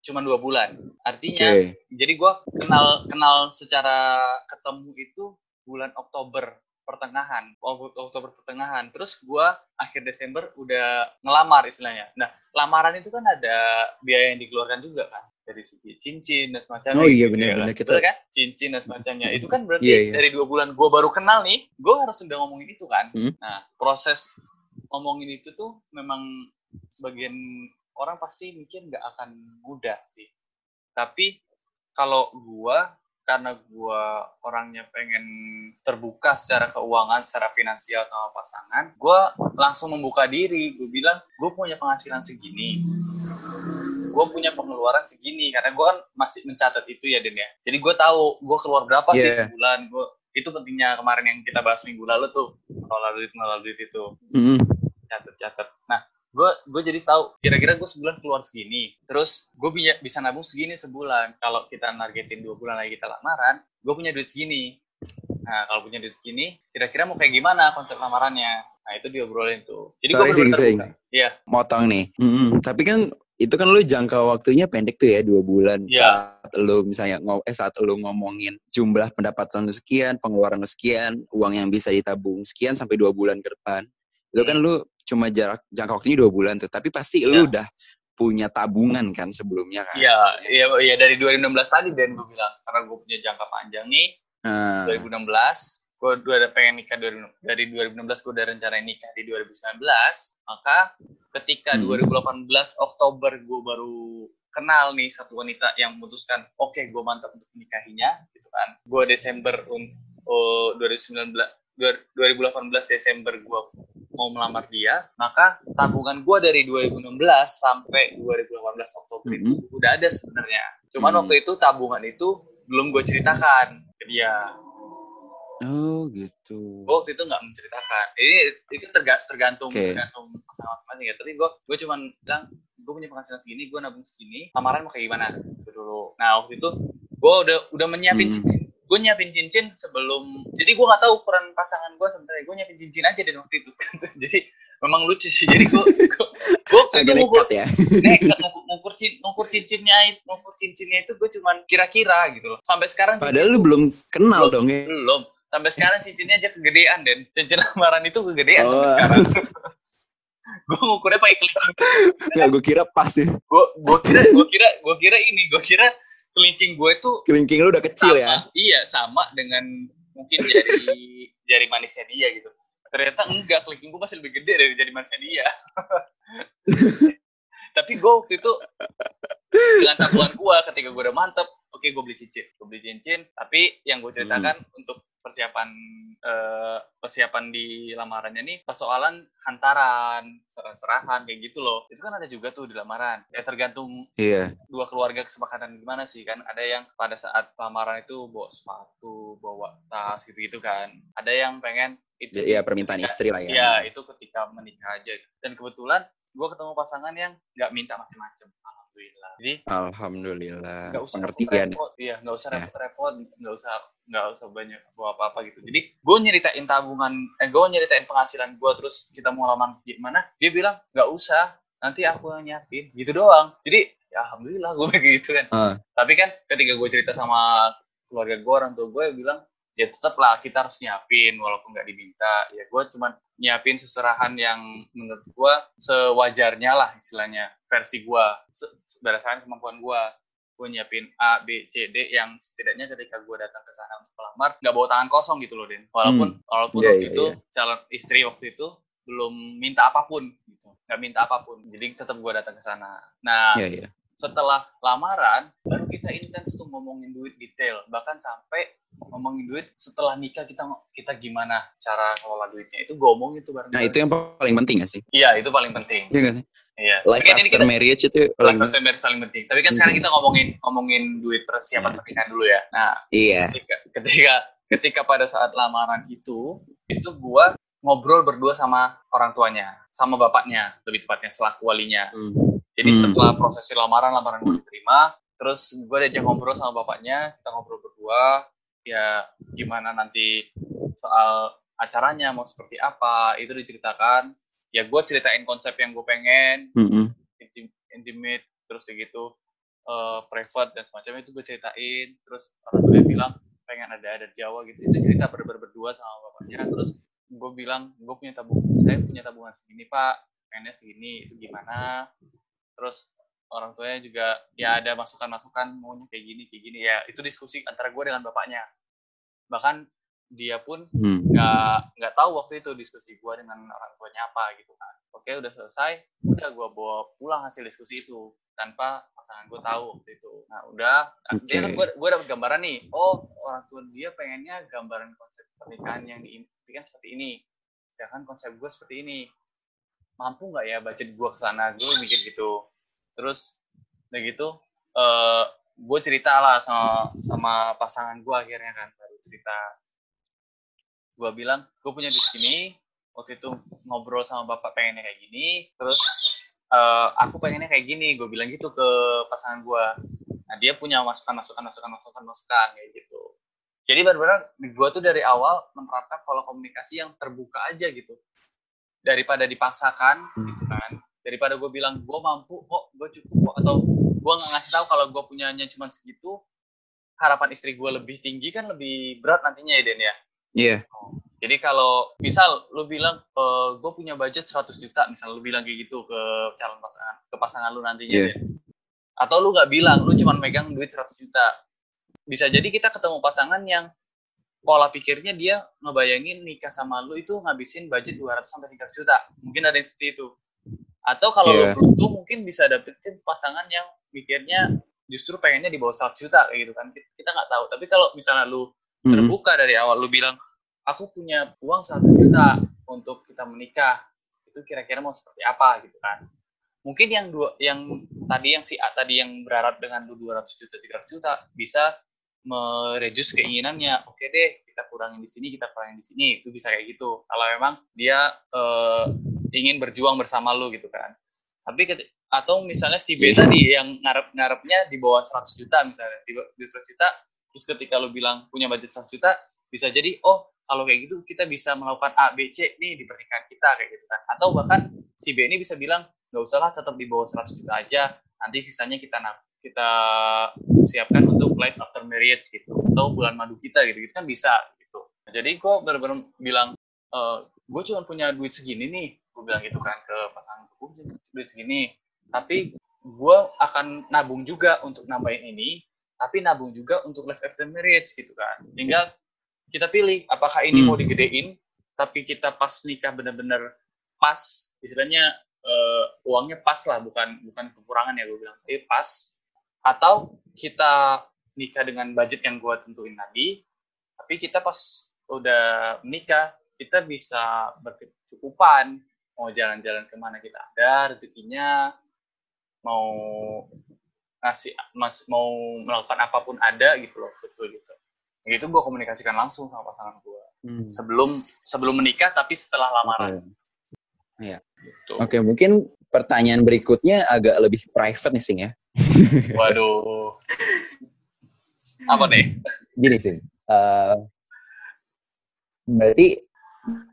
cuma dua bulan artinya Oke. jadi gue kenal kenal secara ketemu itu bulan Oktober pertengahan Ok- Oktober pertengahan terus gue akhir Desember udah ngelamar istilahnya nah lamaran itu kan ada biaya yang dikeluarkan juga kan dari segi cincin dan semacamnya Oh iya, gitu benar, ya kan. benar. Kita- Betul kan cincin dan semacamnya itu kan berarti Iya, iya. dari dua bulan gue baru kenal nih gue harus udah ngomongin itu kan Hmm. nah proses ngomongin itu tuh memang sebagian orang pasti mikir nggak akan mudah sih. Tapi kalau gua karena gua orangnya pengen terbuka secara keuangan secara finansial sama pasangan gua langsung membuka diri. Gue bilang gue punya penghasilan segini. Gue punya pengeluaran segini. Karena gue kan masih mencatat itu ya Den ya. Jadi gue tahu gue keluar berapa sih Yeah. sebulan. Gue itu pentingnya kemarin yang kita bahas minggu lalu tuh. Ngelola duit ngelola duit itu. Mm. Catat catat nah gue gue jadi tahu kira-kira gue sebulan keluar segini terus gue bisa bisa nabung segini sebulan. Kalau kita nargetin dua bulan lagi kita lamaran gue punya duit segini. Nah kalau punya duit segini kira-kira mau kayak gimana konsep lamarannya? Nah itu diobrolin tuh. Jadi gue Sing, Sing. iya. Motong nih. Mm. Tapi kan itu kan lu jangka waktunya pendek tuh ya dua bulan. Iya. saat lu misalnya ngo- eh saat lu ngomongin jumlah pendapatan lu sekian pengeluaran lu sekian uang yang bisa ditabung sekian sampai dua bulan ke depan. Itu kan lu cuma jarak jangka waktunya dua bulan tuh tapi pasti lu Iya. udah punya tabungan kan sebelumnya kan Iya, iya, iya dari 2016 tadi Dan gue bilang karena gue punya jangka panjang nih, Ah. 2016 gue udah pengen nikah dari, dari 2016 gue udah rencana nikah di 2019 maka ketika Hmm. 2018 Oktober gue baru kenal nih satu wanita yang memutuskan oke gue mantap untuk menikahinya gitu kan gue Desember un- oh, 2019 dua- 2018 Desember gue mau melamar dia maka tabungan gue dari 2016 sampai 2018 Oktober itu udah ada sebenarnya cuman Hmm. waktu itu tabungan itu belum gue ceritakan ke dia Oh gitu. gue waktu itu nggak menceritakan ini itu terga- tergantung Oke. tergantung pasangan masing-masing ya tapi gue gue cuman bilang gue punya penghasilan segini gue nabung segini lamaran mau kayak gimana dulu nah waktu itu gue udah udah menyiapin Hmm. Gue nyiapin cincin sebelum jadi gue nggak tahu ukuran pasangan gue sebenarnya. Gue nyiapin cincin aja dari waktu itu. Jadi memang lucu sih. Jadi gue gue waktu itu ngukur ya. nekat ngukur, ngukur, cin- ngukur cincinnya itu ngukur cincinnya itu gue cuman kira-kira gitu loh. Sampai sekarang Padahal lu belum kenal dong ya. belum. Sampai sekarang cincinnya aja kegedean dan cincin lamaran itu kegedean Oh. sampai sekarang. Gue ngukurnya pakai kelingking Nggak, gue kira pas ya. gue gue kira gue kira gue kira ini gue kira kelingking gue tuh Kelingking lu udah kecil sama, ya. iya sama dengan mungkin jari jari manisnya dia gitu. Ternyata enggak kelingking gue masih lebih gede dari jari manisnya dia tapi gue waktu itu dengan tabungan gue ketika gue udah mantep oke gue beli cincin. Gue beli cincin tapi yang gue ceritakan untuk persiapan eh, persiapan di lamarannya nih persoalan hantaran serah-serahan kayak gitu loh. Itu kan ada juga tuh di lamaran. Ya tergantung Iya. dua keluarga kesepakatan gimana sih kan? Ada yang pada saat lamaran itu bawa sepatu bawa tas gitu-gitu kan. Ada yang pengen itu Iya permintaan istri lah ya. ya itu ketika menikah aja. Dan kebetulan gue ketemu pasangan yang nggak minta macam-macam alhamdulillah jadi Alhamdulillah. nggak usah Pengertian. repot iya nggak usah Ya. repot-repot nggak usah nggak usah banyak bawa apa-apa gitu jadi gue nyeritain tabungan eh gue nyeritain penghasilan gue terus kita mau lamaran gimana dia bilang nggak usah nanti aku yang nyiapin gitu doang jadi ya alhamdulillah gue kayak gitu kan Ah. tapi kan ketika gue cerita sama keluarga gue orang tua gue bilang ya tetap lah kita harus nyiapin walaupun nggak diminta. Ya gue cuman nyiapin seserahan yang menurut gue sewajarnya lah istilahnya versi gue se- berdasarkan kemampuan gue gue nyiapin A, B, C, D yang setidaknya ketika gue datang ke sana untuk melamar nggak bawa tangan kosong gitu loh Den walaupun walaupun Iya, waktu iya, itu iya. calon istri waktu itu belum minta apa pun gitu. Nggak minta apa pun. Jadi tetap gue datang ke sana. Nah Iya iya. Setelah lamaran baru kita intens tuh ngomongin duit detail bahkan sampai ngomongin duit setelah nikah kita kita gimana cara ngelola duitnya itu gue omongin tuh bareng Nah itu yang paling penting gak sih? iya itu paling penting Iya gak sih? iya Life ini after kita marriage itu life paling after marriage paling penting tapi kan sekarang kita ngomongin ngomongin duit persiapan Iya. pernikahan dulu ya nah Iya. ketika ketika ketika pada saat lamaran itu itu gua ngobrol berdua sama orang tuanya sama bapaknya lebih tepatnya selaku walinya Hmm. Jadi Hmm. setelah prosesi lamaran, lamaran gue diterima, terus gue diajak ngobrol sama bapaknya, kita ngobrol berdua, ya gimana nanti soal acaranya mau seperti apa, itu diceritakan. Ya gue ceritain konsep yang gue pengen, intim- intimate, terus kayak gitu, eh, private dan semacamnya itu gue ceritain. Terus orang tuanya bilang pengen ada adat Jawa gitu, itu cerita ber ber- berdua sama bapaknya. Terus gue bilang gue punya tabungan, saya punya tabungan segini pak, pengennya segini, itu gimana? Terus orang tuanya juga ya ada masukan-masukan maunya kayak gini kayak gini. Ya itu diskusi antara gue dengan bapaknya. Bahkan dia pun Hmm. nggak nggak tahu waktu itu diskusi gue dengan orang tuanya apa gitu kan. Oke udah selesai udah gue bawa pulang hasil diskusi itu tanpa pasangan gue tahu waktu itu. Nah udah dia kan gue gue dapet gambaran nih oh orang tua dia pengennya gambaran konsep pernikahan yang diimpikan seperti ini. Ya kan konsep gue seperti ini mampu nggak ya budget gue ke sana gue mikir gitu. Terus udah gitu eh gue cerita lah sama sama pasangan gue akhirnya kan baru cerita. Gue bilang gue punya duit segini. Waktu itu ngobrol sama bapak pengennya kayak gini. Terus eh, aku pengennya kayak gini. Gue bilang gitu ke pasangan gue nah dia punya masukan masukan masukan masukan masukan kayak gitu. Jadi benar-benar gue tuh dari awal menerapkan pola komunikasi yang terbuka aja gitu daripada dipaksakan gitu kan daripada gue bilang gue mampu kok gue cukup kok atau gue nggak ngasih tahu kalau gue punyanya cuma segitu harapan istri gue lebih tinggi kan lebih berat nantinya ya Den ya Iya. jadi kalau misal lu bilang e, gue punya budget 100 juta misal lu bilang kayak gitu ke calon pasangan ke pasangan lu nantinya Iya. Den. atau lu nggak bilang lu cuma megang duit 100 juta bisa jadi kita ketemu pasangan yang pola pikirnya dia ngebayangin nikah sama lu itu ngabisin budget 200 sampai 300 juta. Mungkin ada yang seperti itu. Atau kalau yeah. lu beruntung mungkin bisa dapetin pasangan yang mikirnya justru pengennya di bawah 100 juta kayak gitu kan. Kita nggak tahu. Tapi kalau misalnya lu hmm. terbuka dari awal lu bilang aku punya uang 100 juta untuk kita menikah. Itu kira-kira mau seperti apa gitu kan mungkin yang dua yang tadi yang si A tadi yang berharap dengan 200 juta 300 juta bisa mereduce keinginannya. Oke deh kita kurangin di sini kita kurangin di sini itu bisa kayak gitu. Kalau memang dia uh, ingin berjuang bersama lu gitu kan. Tapi atau misalnya si B yeah. tadi yang ngarep ngarepnya di bawah 100 juta misalnya di, di 100 juta terus ketika lu bilang punya budget 100 juta bisa jadi oh kalau kayak gitu kita bisa melakukan A B C nih di pernikahan kita kayak gitu kan. Atau bahkan si B ini bisa bilang nggak usah lah tetap di bawah 100 juta aja nanti sisanya kita kita siapkan untuk life after marriage gitu atau bulan madu kita gitu gitu kan bisa gitu. Jadi gue benar-benar bilang e, eh, gue cuma punya duit segini nih gue bilang gitu kan ke pasangan gue duit segini tapi gue akan nabung juga untuk nambahin ini tapi nabung juga untuk life after marriage gitu kan. Tinggal kita pilih apakah ini hmm. mau digedein tapi kita pas nikah benar-benar pas istilahnya uh, uangnya pas lah bukan bukan kekurangan ya gue bilang tapi pas atau kita nikah dengan budget yang gue tentuin tadi tapi kita pas udah menikah kita bisa berkecukupan mau jalan-jalan ke mana kita ada rezekinya mau ngasih mas mau melakukan apa pun ada gitu loh betul gitu itu gue komunikasikan langsung sama pasangan gue hmm. sebelum sebelum menikah tapi setelah lamaran okay. Iya. Gitu. Oke, mungkin pertanyaan berikutnya agak lebih private nih, Sing ya. Waduh. Apa nih? Gini, Sing. Uh, berarti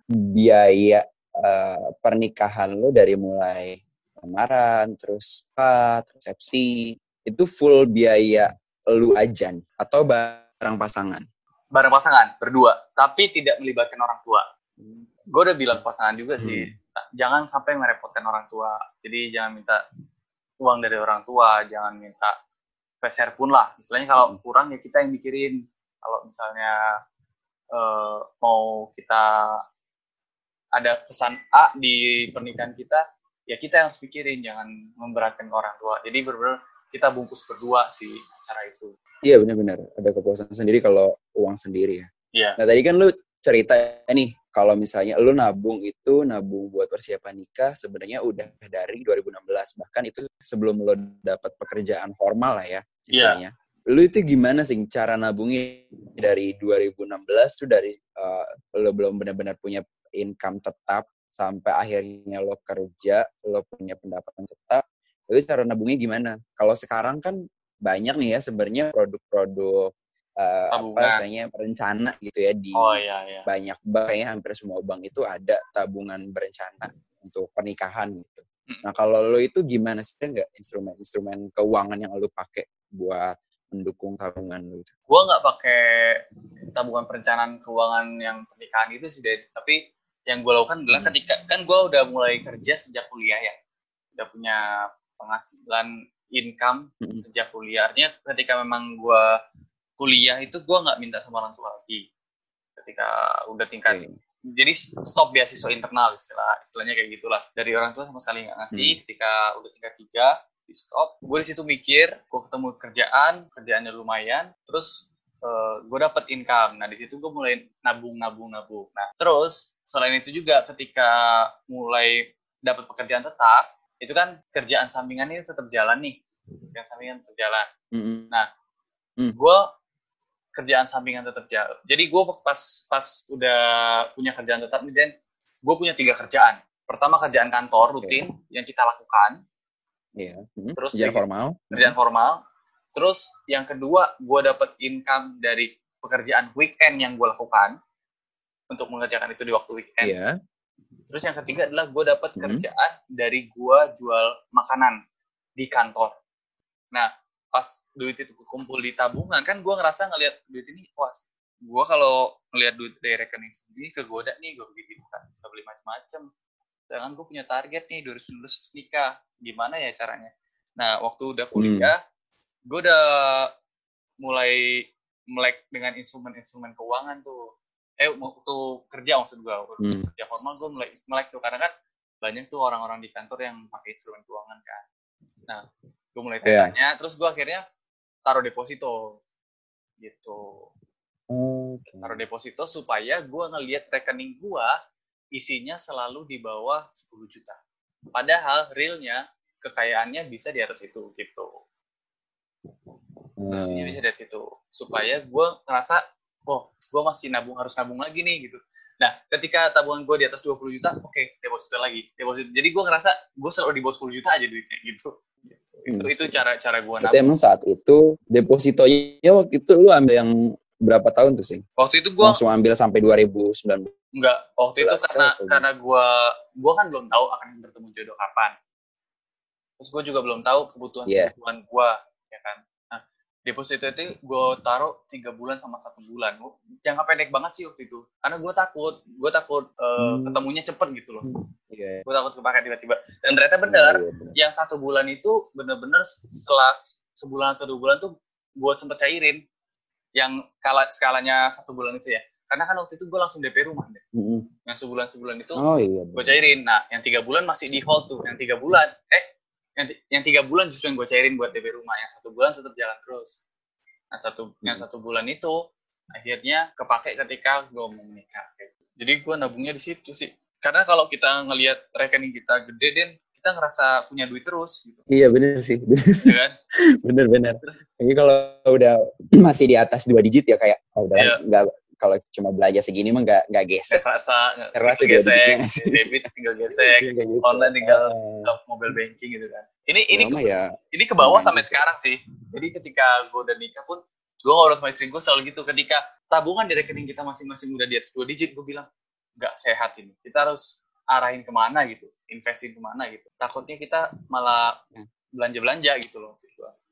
biaya uh, pernikahan lo dari mulai lamaran, terus pat, resepsi, itu full biaya lu aja atau barang pasangan? Barang pasangan, berdua. Tapi tidak melibatkan orang tua. Gue udah bilang pasangan juga sih. Hmm jangan sampai merepotkan orang tua. Jadi jangan minta uang dari orang tua, jangan minta peser pun lah. Misalnya kalau hmm. kurang ya kita yang mikirin. Kalau misalnya uh, mau kita ada kesan A di pernikahan kita, ya kita yang harus pikirin, jangan memberatkan orang tua. Jadi benar-benar kita bungkus berdua sih acara itu. Iya benar-benar ada kepuasan sendiri kalau uang sendiri ya. Iya. Nah tadi kan lu cerita nih kalau misalnya lu nabung itu nabung buat persiapan nikah sebenarnya udah dari 2016 bahkan itu sebelum lo dapat pekerjaan formal lah ya istilahnya. Yeah. Lu itu gimana sih cara nabungnya dari 2016 tuh dari uh, lo belum benar-benar punya income tetap sampai akhirnya lo kerja, lo punya pendapatan tetap. Itu cara nabungnya gimana? Kalau sekarang kan banyak nih ya sebenarnya produk-produk uh, apa rasanya perencana gitu ya di oh, iya, iya. banyak bank ya hampir semua bank itu ada tabungan berencana untuk pernikahan gitu. Hmm. Nah kalau lo itu gimana sih nggak instrumen-instrumen keuangan yang lo pakai buat mendukung tabungan lo itu? Gue nggak pakai tabungan perencanaan keuangan yang pernikahan itu sih, deh. tapi yang gue lakukan adalah hmm. ketika kan gue udah mulai kerja sejak kuliah ya, udah punya penghasilan income hmm. sejak kuliah. Artinya ketika memang gue kuliah itu gue nggak minta sama orang tua lagi. Ketika udah tingkat okay. jadi stop beasiswa internal istilah istilahnya kayak gitulah. Dari orang tua sama sekali nggak ngasih. Hmm. ketika udah tingkat tiga di stop. Gue di situ mikir gue ketemu kerjaan kerjaannya lumayan. Terus uh, eh, gue dapet income. Nah di situ gue mulai nabung nabung nabung. Nah terus selain itu juga ketika mulai dapat pekerjaan tetap itu kan kerjaan sampingan ini tetap jalan nih. Kerjaan sampingan tetap jalan. Mm -hmm. nah mm. gue kerjaan sampingan tetap jalan. Jadi gue pas pas udah punya kerjaan tetap nih Dan, gue punya tiga kerjaan. Pertama kerjaan kantor rutin okay. yang kita lakukan. Iya. Yeah. Hmm. Terus kerjaan formal. Kerjaan hmm. formal. Terus yang kedua gue dapat income dari pekerjaan weekend yang gue lakukan untuk mengerjakan itu di waktu weekend. Iya. Yeah. Terus yang ketiga adalah gue dapat hmm. kerjaan dari gue jual makanan di kantor. Nah, pas duit itu kumpul di tabungan kan gue ngerasa ngelihat duit ini wah gue kalau ngelihat duit dari rekening sendiri kegoda nih gue begitu kan bisa beli macam-macam sedangkan gue punya target nih 2019 nikah. Gimana ya caranya? Nah waktu udah kuliah hmm. gue udah mulai melek dengan instrumen-instrumen keuangan tuh. Eh waktu kerja maksud gue Hmm. ya formal gue melek, melek tuh. Karena kan banyak tuh orang-orang di kantor yang pakai instrumen keuangan kan. Nah gue mulai Iya. tanya terus gue akhirnya taruh deposito gitu Oke. taruh deposito supaya gue ngelihat rekening gue isinya selalu di bawah 10 juta. Padahal realnya kekayaannya bisa di atas itu gitu. Isinya Hmm. bisa di atas itu supaya gue ngerasa oh gue masih nabung harus nabung lagi nih gitu. Nah ketika tabungan gue di atas 20 juta, oke deposito lagi deposito. Jadi gue ngerasa gue selalu di bawah 10 juta aja duitnya gitu. Gitu. Itu Hmm. itu cara cara gue nabung. emang saat itu depositonya waktu itu lu ambil yang berapa tahun tuh sih? Waktu itu gue Langsung ambil sampai 2019. Enggak, waktu itu karena karena gua gua kan belum tahu akan bertemu jodoh kapan. Terus gua juga belum tahu kebutuhan Iya. kebutuhan gua, ya kan. Deposito itu gua taruh tiga bulan sama satu bulan. Gua- Jangka pendek banget sih waktu itu. Karena gua takut, gua takut eh, Hmm. ketemunya cepet gitu loh. Iya. Gua takut kepakai tiba-tiba. Dan ternyata benar, Iya, benar. yang satu bulan itu bener-bener setelah sebulan atau dua bulan tuh gue sempet cairin yang skala skalanya satu bulan itu ya karena kan waktu itu gue langsung DP rumah deh Mm-mm. yang sebulan sebulan itu Oh iya. gue cairin nah yang tiga bulan masih di hold tuh yang tiga bulan eh yang, yang tiga bulan justru yang gue cairin buat DP rumah yang satu bulan tetap jalan terus nah satu yang Hmm. satu bulan itu akhirnya kepake ketika gue mau menikah jadi gue nabungnya di situ sih karena kalau kita ngelihat rekening kita gede den kita ngerasa punya duit terus gitu Iya bener sih. ya kan bener bener. Tapi kalau udah masih di atas dua digit ya kayak oh, udah Iya. nggak kalau cuma belanja segini mah nggak nggak gesek. nggak kerasa nggak gesek debit tinggal gesek Iya, gitu. online tinggal ke mobile banking gitu kan ini ini ya, mah ya ini ke bawah Lumayan sampai gitu. sekarang sih. Jadi ketika gue udah nikah pun, gue ngobrol sama istri gue selalu gitu. Ketika tabungan di rekening kita masing-masing udah di atas dua digit, gue bilang, nggak sehat ini. Kita harus arahin ke mana gitu, investin ke mana gitu. Takutnya kita malah Hmm. belanja-belanja gitu loh.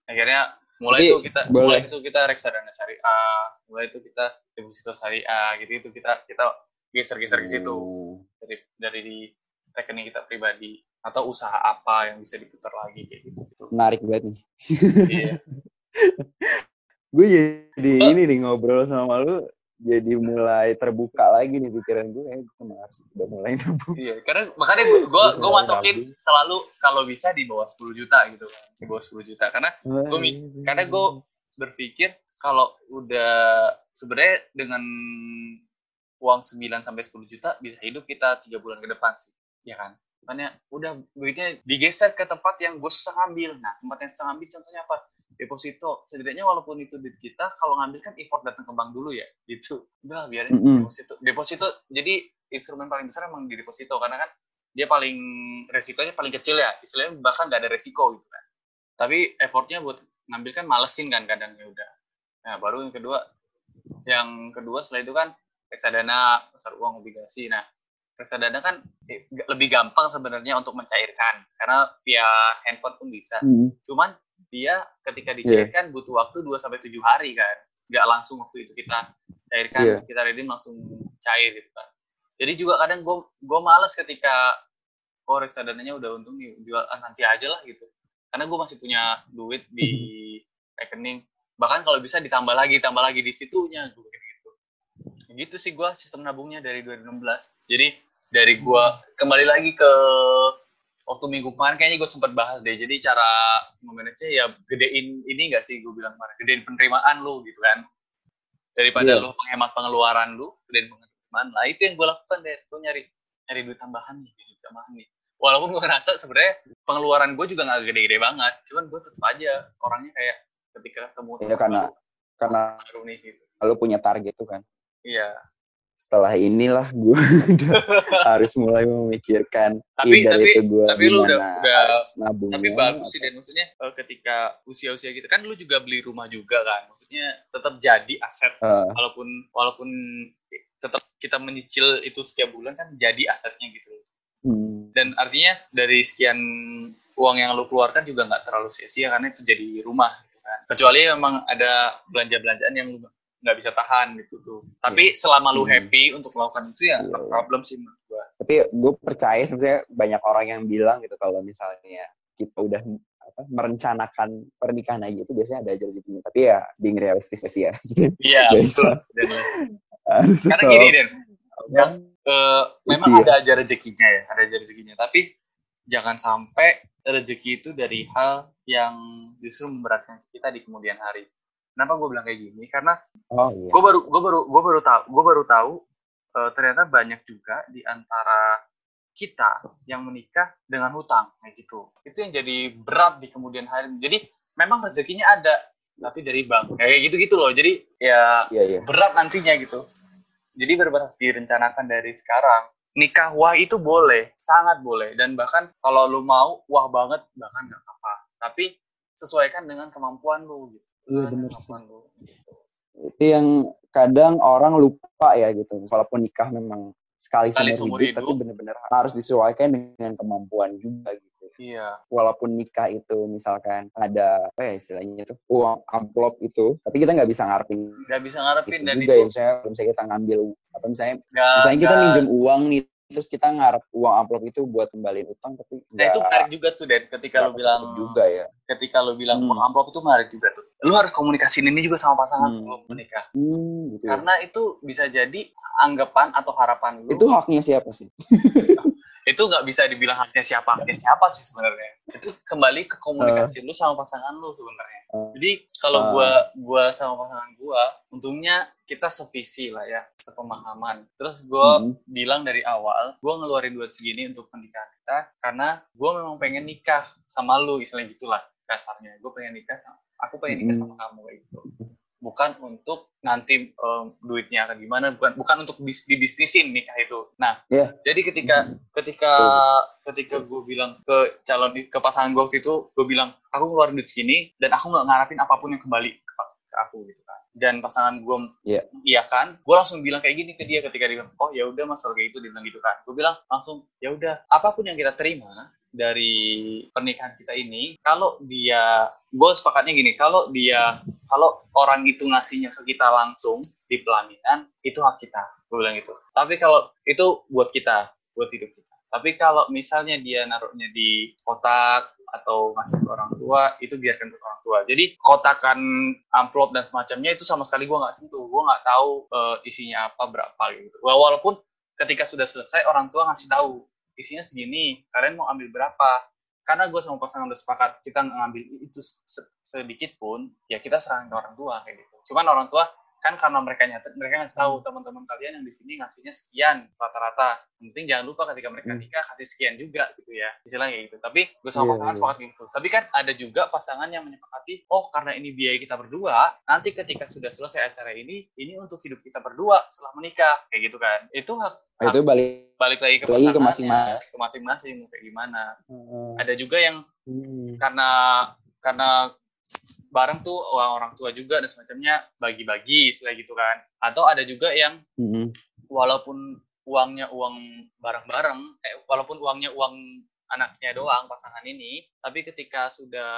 Akhirnya mulai itu kita boleh. mulai itu kita reksadana syariah, mulai itu kita deposito syariah gitu itu kita kita geser-geser ke situ Hmm. dari dari di rekening kita pribadi atau usaha apa yang bisa diputar lagi kayak gitu. gitu. menarik banget nih. Iya. Gue jadi Oh. ini nih ngobrol sama lu jadi mulai terbuka lagi nih pikiran gue. Eh, gue harus udah mulai nabung. Iya, karena makanya gue gua mulai matokin selalu kalau bisa di bawah 10 juta gitu kan. Di bawah 10 juta karena Gua mi- karena gue berpikir kalau udah sebenarnya dengan uang 9 sampai 10 juta bisa hidup kita tiga bulan ke depan sih. Ya kan? Makanya udah duitnya digeser ke tempat yang gue susah ngambil. Nah, tempat yang susah ngambil contohnya apa? Deposito. Setidaknya walaupun itu duit kita, kalau ngambil kan effort datang ke bank dulu ya. Gitu. Udah biarin Mm-mm. deposito. Deposito, jadi instrumen paling besar emang di deposito. Karena kan dia paling, resikonya paling kecil ya. Istilahnya bahkan gak ada resiko gitu kan. Tapi effortnya buat ngambil kan malesin kan kadang ya udah. Nah, baru yang kedua, yang kedua setelah itu kan reksadana, pasar uang, obligasi. Nah, reksadana kan eh, lebih gampang sebenarnya untuk mencairkan karena via handphone pun bisa. Hmm. Cuman dia ketika Iya. dicairkan butuh waktu 2 sampai 7 hari kan. Nggak langsung waktu itu kita cairkan, Iya. kita redeem langsung cair gitu kan. Jadi juga kadang gue gue males ketika oh reksadananya udah untung nih jual ah, nanti aja lah gitu. Karena gue masih punya duit di rekening. Bahkan kalau bisa ditambah lagi, tambah lagi di situnya gue gitu. Gitu sih gue sistem nabungnya dari 2016. Jadi dari gue kembali lagi ke waktu minggu kemarin kayaknya gue sempat bahas deh. Jadi cara memanage ya gedein ini gak sih gue bilang kemarin, gedein penerimaan lu gitu kan. Daripada Iya. lu menghemat pengeluaran lu, gedein penerimaan. Nah itu yang gue lakukan deh, gue nyari nyari duit tambahan nih, duit tambahan nih. Walaupun gue ngerasa sebenarnya pengeluaran gue juga gak gede-gede banget, cuman gue tetap aja orangnya kayak ketika ketemu Ya karena karena baru nih gitu. lu punya target tuh kan. Iya. Setelah inilah gue udah harus mulai memikirkan Tapi- tapi- itu gue tapi lu udah- udah- nabungnya. Tapi bagus sih dan maksudnya eh, ketika usia-usia gitu kan lu juga beli rumah juga kan. Maksudnya tetap jadi aset Eh, walaupun walaupun tetap kita menyicil itu setiap bulan kan jadi asetnya gitu. hmm. Dan artinya dari sekian uang yang lu keluarkan juga nggak terlalu sia-sia karena itu jadi rumah gitu kan. Kecuali memang ada belanja-belanjaan yang lu nggak bisa tahan gitu tuh. Tapi selama lu Hmm. happy untuk melakukan itu ya no iya. problem sih menurut gua. tapi gue percaya sebenarnya banyak orang yang bilang gitu kalau misalnya kita udah apa merencanakan pernikahan aja itu biasanya ada aja rezekinya. Tapi ya being realistis sih ya. Iya, betul. Karena gini, Den. Ya, uh, memang iya. ada aja rezekinya ya, ada aja rezekinya. Tapi jangan sampai rezeki itu dari hal yang justru memberatkan kita di kemudian hari. Kenapa gue bilang kayak gini? Karena oh, iya. gue baru gue baru gue baru tahu gue baru tahu uh, ternyata banyak juga di antara kita yang menikah dengan hutang kayak gitu. Itu yang jadi berat di kemudian hari. Jadi memang rezekinya ada tapi dari bank kayak gitu gitu loh. Jadi ya yeah, yeah. berat nantinya gitu. Jadi benar direncanakan dari sekarang. Nikah wah itu boleh, sangat boleh. Dan bahkan kalau lu mau wah banget bahkan nggak apa-apa. Tapi sesuaikan dengan kemampuan lu gitu. Iya benar sih. Lu, gitu. Itu yang kadang orang lupa ya gitu. Walaupun nikah memang sekali, sekali seumur hidup, hidup, tapi benar-benar harus disesuaikan dengan kemampuan juga gitu. Iya. Walaupun nikah itu misalkan ada apa ya istilahnya itu uang amplop itu, tapi kita nggak bisa ngarepin. Nggak bisa ngarepin dan juga itu. ya misalnya, misalnya kita ngambil apa misalnya, gak, misalnya kita minjem uang nih terus kita ngarep uang amplop itu buat kembaliin utang tapi nah itu menarik juga tuh Dan ketika lu bilang juga ya ketika lu bilang hmm. uang amplop itu menarik juga tuh lu harus komunikasiin ini juga sama pasangan hmm. sebelum menikah hmm, gitu. Ya. karena itu bisa jadi anggapan atau harapan lu itu haknya siapa sih itu nggak bisa dibilang haknya siapa haknya siapa sih sebenarnya itu kembali ke komunikasi uh. lu sama pasangan lu sebenarnya uh. jadi kalau uh. gua gua sama pasangan gua untungnya kita sevisi lah ya sepemahaman terus gua hmm. bilang dari awal gua ngeluarin duit segini untuk pernikahan kita karena gua memang pengen nikah sama lu istilahnya gitulah kasarnya gua pengen nikah aku pengen nikah sama kamu kayak gitu bukan untuk nanti um, duitnya akan gimana bukan bukan untuk bis, dibisnisin nikah itu nah yeah. jadi ketika ketika ketika gue bilang ke calon ke pasangan gue waktu itu gue bilang aku keluar duit segini dan aku nggak ngarapin apa pun yang kembali ke, ke aku gitu kan dan pasangan gue yeah. iya kan gue langsung bilang kayak gini ke dia ketika dia bilang oh ya udah masalah kayak itu dia bilang gitu kan gue bilang langsung ya udah apa pun yang kita terima dari pernikahan kita ini kalau dia gue sepakatnya gini kalau dia kalau orang itu ngasihnya ke kita langsung di pelaminan itu hak kita. Gue bilang gitu. Tapi kalau itu buat kita buat hidup kita. Tapi kalau misalnya dia naruhnya di kotak atau ngasih ke orang tua itu biarkan ke orang tua. Jadi kotakan amplop dan semacamnya itu sama sekali gue nggak sentuh. Gue nggak tahu uh, isinya apa berapa gitu. Walaupun ketika sudah selesai orang tua ngasih tahu isinya segini kalian mau ambil berapa? Karena gue sama pasangan udah sepakat kita ngambil itu sedikit pun ya kita serahkan ke orang tua kayak gitu. Cuman orang tua kan karena mereka nyata mereka ngasih tahu hmm. teman-teman kalian yang di sini ngasihnya sekian rata-rata penting jangan lupa ketika mereka hmm. nikah kasih sekian juga gitu ya istilahnya gitu tapi gue sama yeah, pasangan yeah. sepakat gitu tapi kan ada juga pasangan yang menyepakati oh karena ini biaya kita berdua nanti ketika sudah selesai acara ini ini untuk hidup kita berdua setelah menikah kayak gitu kan itu hak, hak itu balik balik lagi ke lagi ke masing-masing ke masing-masing kayak gimana hmm. ada juga yang hmm. karena karena bareng tuh orang orang tua juga dan semacamnya bagi-bagi istilah gitu kan atau ada juga yang mm-hmm. walaupun uangnya uang bareng-bareng eh, walaupun uangnya uang anaknya doang pasangan ini tapi ketika sudah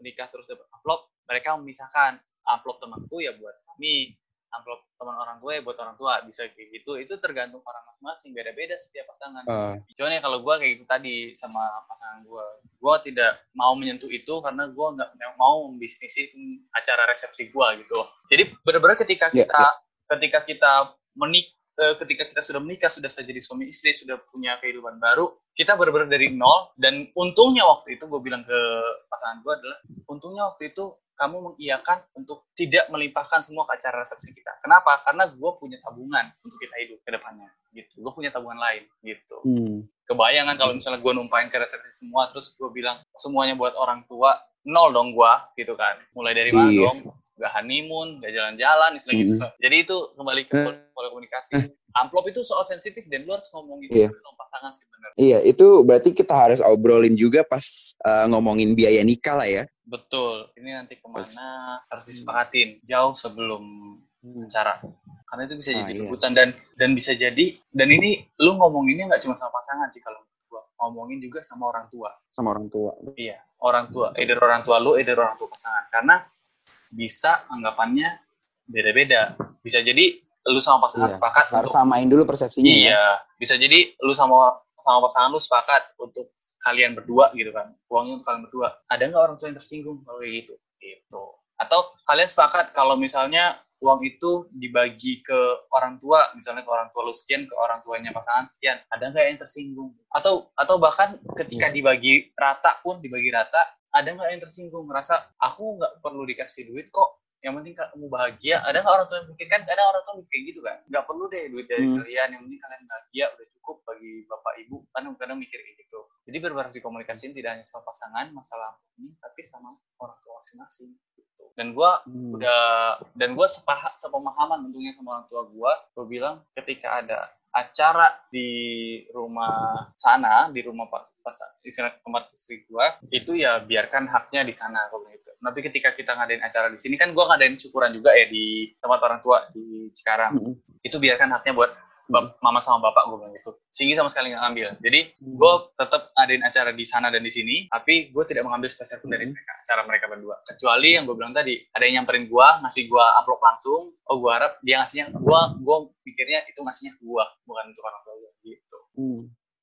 menikah terus dapat amplop mereka memisahkan amplop temanku ya buat kami amplop teman orang tua ya buat orang tua bisa kayak gitu itu tergantung orang masing-masing beda-beda setiap pasangan uh. cuman ya kalau gue kayak gitu tadi sama pasangan gue gue tidak mau menyentuh itu karena gue nggak mau membisnisin acara resepsi gue gitu jadi benar-benar ketika yeah, kita yeah. ketika kita menik eh, ketika kita sudah menikah sudah saja jadi suami istri sudah punya kehidupan baru kita benar-benar dari nol dan untungnya waktu itu gue bilang ke pasangan gue adalah untungnya waktu itu kamu mengiyakan untuk tidak melimpahkan semua ke acara resepsi kita. Kenapa? Karena gue punya tabungan untuk kita hidup ke depannya. Gitu. Gue punya tabungan lain. Gitu. Hmm. Kebayangan kalau misalnya gue numpain ke resepsi semua, terus gue bilang semuanya buat orang tua, nol dong gue, gitu kan. Mulai dari mana iya. dong? Gak honeymoon, gak jalan-jalan, istilah gitu. hmm. gitu. Jadi itu kembali ke eh. pola komunikasi. Eh. Amplop itu soal sensitif dan lu harus ngomongin yeah. itu pasangan sebenarnya. Iya, itu berarti kita harus obrolin juga pas uh, ngomongin biaya nikah lah ya. Betul. Ini nanti ke mana Terus. harus disepakatin jauh sebelum hmm. acara. Karena itu bisa ah, jadi iya. dan dan bisa jadi dan ini lu ngomonginnya nggak cuma sama pasangan sih kalau gua ngomongin juga sama orang tua. Sama orang tua. Iya, orang tua. Either orang tua lu, either orang tua pasangan. Karena bisa anggapannya beda-beda. Bisa jadi lu sama pasangan iya. sepakat harus untuk, samain dulu persepsinya. Ya. Iya, ya. bisa jadi lu sama sama pasangan lu sepakat untuk kalian berdua gitu kan uangnya untuk kalian berdua ada nggak orang tua yang tersinggung kalau kayak gitu gitu atau kalian sepakat kalau misalnya uang itu dibagi ke orang tua misalnya ke orang tua lu sekian ke orang tuanya pasangan sekian ada nggak yang tersinggung atau atau bahkan ketika Iya. dibagi rata pun dibagi rata ada nggak yang tersinggung? Ngerasa aku nggak perlu dikasih duit kok. Yang penting kamu bahagia. Ada nggak orang tua yang mikir kan? Ada orang tua mikir gitu kan? Nggak perlu deh duit dari Hmm. kalian. Yang penting kalian bahagia udah cukup bagi bapak ibu. Kadang-kadang mikir kayak gitu. Jadi benar dikomunikasiin tidak hanya sama pasangan masalah ini tapi sama orang tua masing-masing gitu. dan gua Hmm. udah dan gue sepah sepemahaman tentunya sama orang tua gue gue bilang ketika ada acara di rumah sana di rumah pas, pas istilah tempat istri gue itu ya biarkan haknya di sana kalau gitu tapi ketika kita ngadain acara di sini kan gue ngadain syukuran juga ya di tempat orang tua di Cikarang Mm-mm. itu biarkan haknya buat mama sama bapak gue bilang gitu Singgi sama sekali nggak ngambil jadi Hmm. gue tetap adain acara di sana dan di sini tapi gue tidak mengambil spesial pun dari Hmm. mereka acara mereka berdua kecuali yang gue bilang tadi ada yang nyamperin gue ngasih gue amplop langsung oh gue harap dia ngasihnya gue gue pikirnya itu ngasihnya gue bukan untuk orang tua gue gitu Hmm.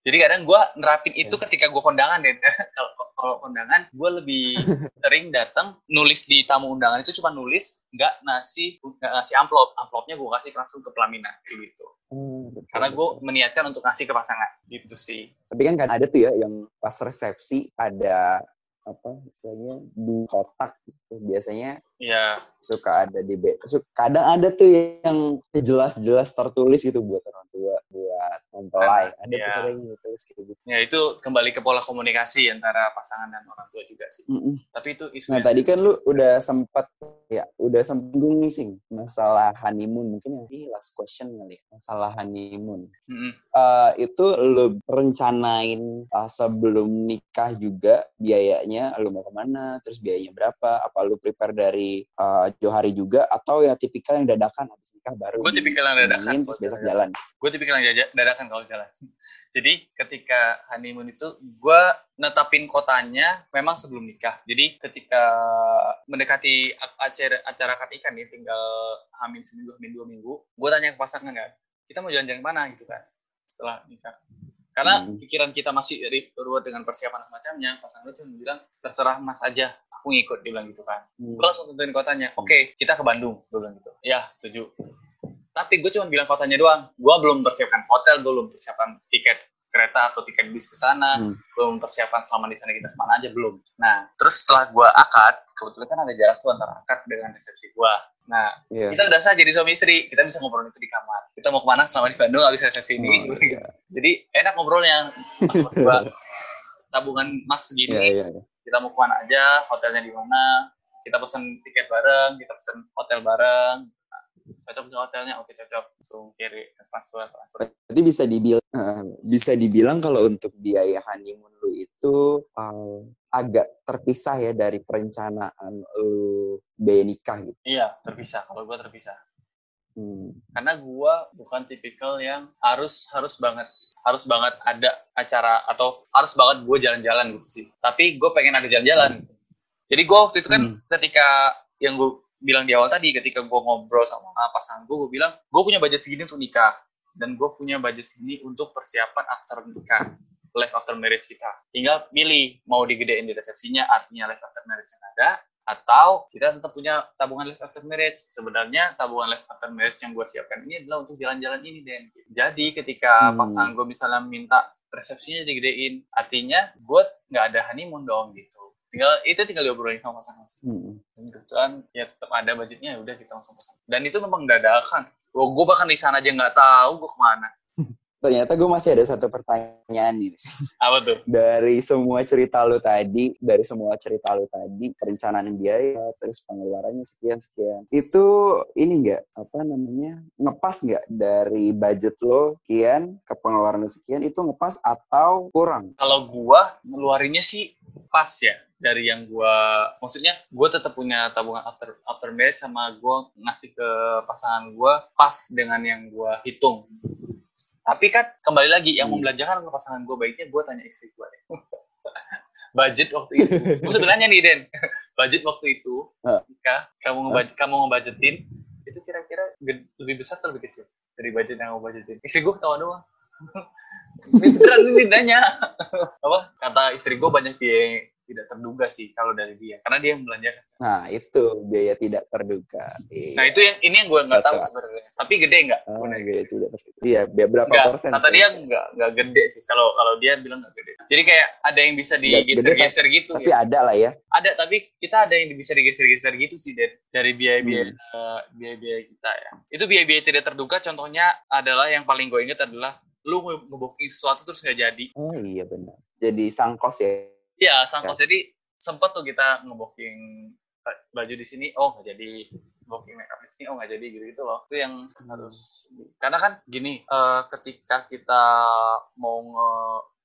Jadi kadang gue nerapin itu Ya. ketika gue kondangan deh. Kalau kalau kondangan gue lebih sering datang nulis di tamu undangan itu cuma nulis nggak ngasih nggak ngasih amplop. Amplopnya gue kasih langsung ke pelaminan gitu. Hmm, betul, karena gue meniatkan untuk ngasih ke pasangan gitu sih. Tapi kan kan ada tuh ya yang pas resepsi ada apa istilahnya dua kotak gitu. Biasanya ya suka ada di be- su- kadang ada tuh yang jelas-jelas tertulis gitu buat orang tua buat mempelai. Ada kadang yang tertulis kayak gitu. Ya itu kembali ke pola komunikasi antara pasangan dan orang tua juga sih. Mm-mm. tapi itu isu nah tadi kan lu udah sempat ya udah sempung nih sing masalah honeymoon. Mungkin ya ini last question kali ya. masalah honeymoon. Mm-mm. Eh, itu lu rencanain uh, sebelum nikah juga biayanya lu mau ke mana terus biayanya berapa? Apa lu prepare dari uh, jauh hari juga? Atau ya tipikal yang dadakan habis nikah baru Gua tipikal yang dadakan, terus besok jalan? gue tipikal yang jaja- dadakan kalau jalan. Jadi ketika honeymoon itu gue netapin kotanya memang sebelum nikah. Jadi ketika mendekati acara acara akad nikah nih tinggal hamil seminggu hamil dua minggu gue tanya ke pasangan kan kita mau jalan-jalan mana gitu kan setelah nikah. Karena Hmm. pikiran kita masih dari ruwet dengan persiapan semacamnya pasangan gue cuma bilang terserah mas aja aku ngikut dia bilang gitu kan. Hmm. gue langsung tentuin kotanya oke kita ke Bandung gue bilang gitu. Ya setuju tapi gue cuma bilang kotanya doang. Gue belum persiapkan hotel gue belum persiapkan tiket kereta atau tiket bis ke sana. Hmm. belum persiapan selama di sana kita ke mana aja belum. Nah terus setelah gue akad kebetulan kan ada jarak tuh antara akad dengan resepsi gue nah Iya. kita udah sah jadi suami istri. Kita bisa ngobrol itu di kamar. Kita mau ke mana selama di Bandung habis resepsi ini? Oh, iya. jadi enak ngobrolnya. Gua tabungan mas segini Iya, iya, iya. kita mau ke mana aja, hotelnya di mana, kita pesen tiket bareng, kita pesen hotel bareng, cocok nggak hotelnya, oke cocok, langsung kiri transfer transfer. Berarti bisa dibilang bisa dibilang kalau untuk biaya honeymoon lu itu uh, agak terpisah ya dari perencanaan lu biaya nikah gitu. Iya terpisah, kalau gua terpisah, Hmm. karena gua bukan tipikal yang harus harus banget harus banget ada acara atau harus banget gue jalan-jalan gitu sih. Tapi gue pengen ada jalan-jalan. Jadi gue waktu itu kan Hmm. ketika yang gue bilang di awal tadi, ketika gue ngobrol sama pasangan gue, gue bilang gue punya budget segini untuk nikah dan gue punya budget segini untuk persiapan after nikah, life after marriage kita. Tinggal pilih mau digedein di resepsinya, artinya life after marriage yang ada, atau kita tetap punya tabungan life after marriage. Sebenarnya tabungan life after marriage yang gue siapkan ini adalah untuk jalan-jalan ini, Den. Jadi ketika Hmm. pasangan gue misalnya minta resepsinya digedein, artinya gue nggak ada honeymoon dong gitu. Tinggal itu tinggal diobrolin sama pasangan. Hmm. Dan kebetulan ya tetap ada budgetnya, ya udah kita langsung pesan. Dan itu memang dadakan. Gue bahkan di sana aja nggak tahu gue ke mana. Ternyata gue masih ada satu pertanyaan nih. Apa tuh? Dari semua cerita lu tadi, dari semua cerita lu tadi, perencanaan biaya, terus pengeluarannya sekian-sekian. Itu ini enggak, apa namanya, ngepas nggak dari budget lo sekian ke pengeluaran lo sekian, itu ngepas atau kurang? Kalau gua ngeluarinnya sih pas ya dari yang gua maksudnya gua tetap punya tabungan after after marriage sama gua ngasih ke pasangan gua pas dengan yang gua hitung. Tapi kan kembali lagi yang Hmm. membelanjakan ke pasangan gua baiknya gua tanya istri gua deh. Budget waktu itu. Gua sebenarnya nih Den. Budget waktu itu ketika kamu ngebudget kamu ngebudgetin itu kira-kira lebih besar atau lebih kecil dari budget yang kamu budgetin? Istri gua ketawa doang. Beneran ini nanya. Apa? Kata istri gue banyak biaya tidak terduga sih kalau dari dia karena dia yang belanjakan Nah, itu biaya tidak terduga. nah itu yang ini yang gue nggak tahu sebenarnya tapi gede nggak Oh, nanya. biaya tidak terduga. Iya, biaya berapa Nggak, persen? kata dia nggak nggak gede sih kalau kalau dia bilang nggak gede jadi kayak ada yang bisa digeser-geser gitu Tapi ya ada lah ya. ada tapi kita ada yang bisa digeser-geser gitu sih dari dari biaya-biaya Hmm. eh, biaya-biaya kita ya itu biaya-biaya tidak terduga contohnya adalah yang paling gue inget adalah lu nge- ngebooking sesuatu terus nggak jadi Oh iya benar. Jadi sangkos ya. Iya, sangkos. Jadi sempet tuh kita ngebooking baju di sini, oh nggak jadi booking makeup di sini, oh nggak jadi gitu gitu loh. Itu yang harus. Karena kan gini, eh, ketika kita mau nge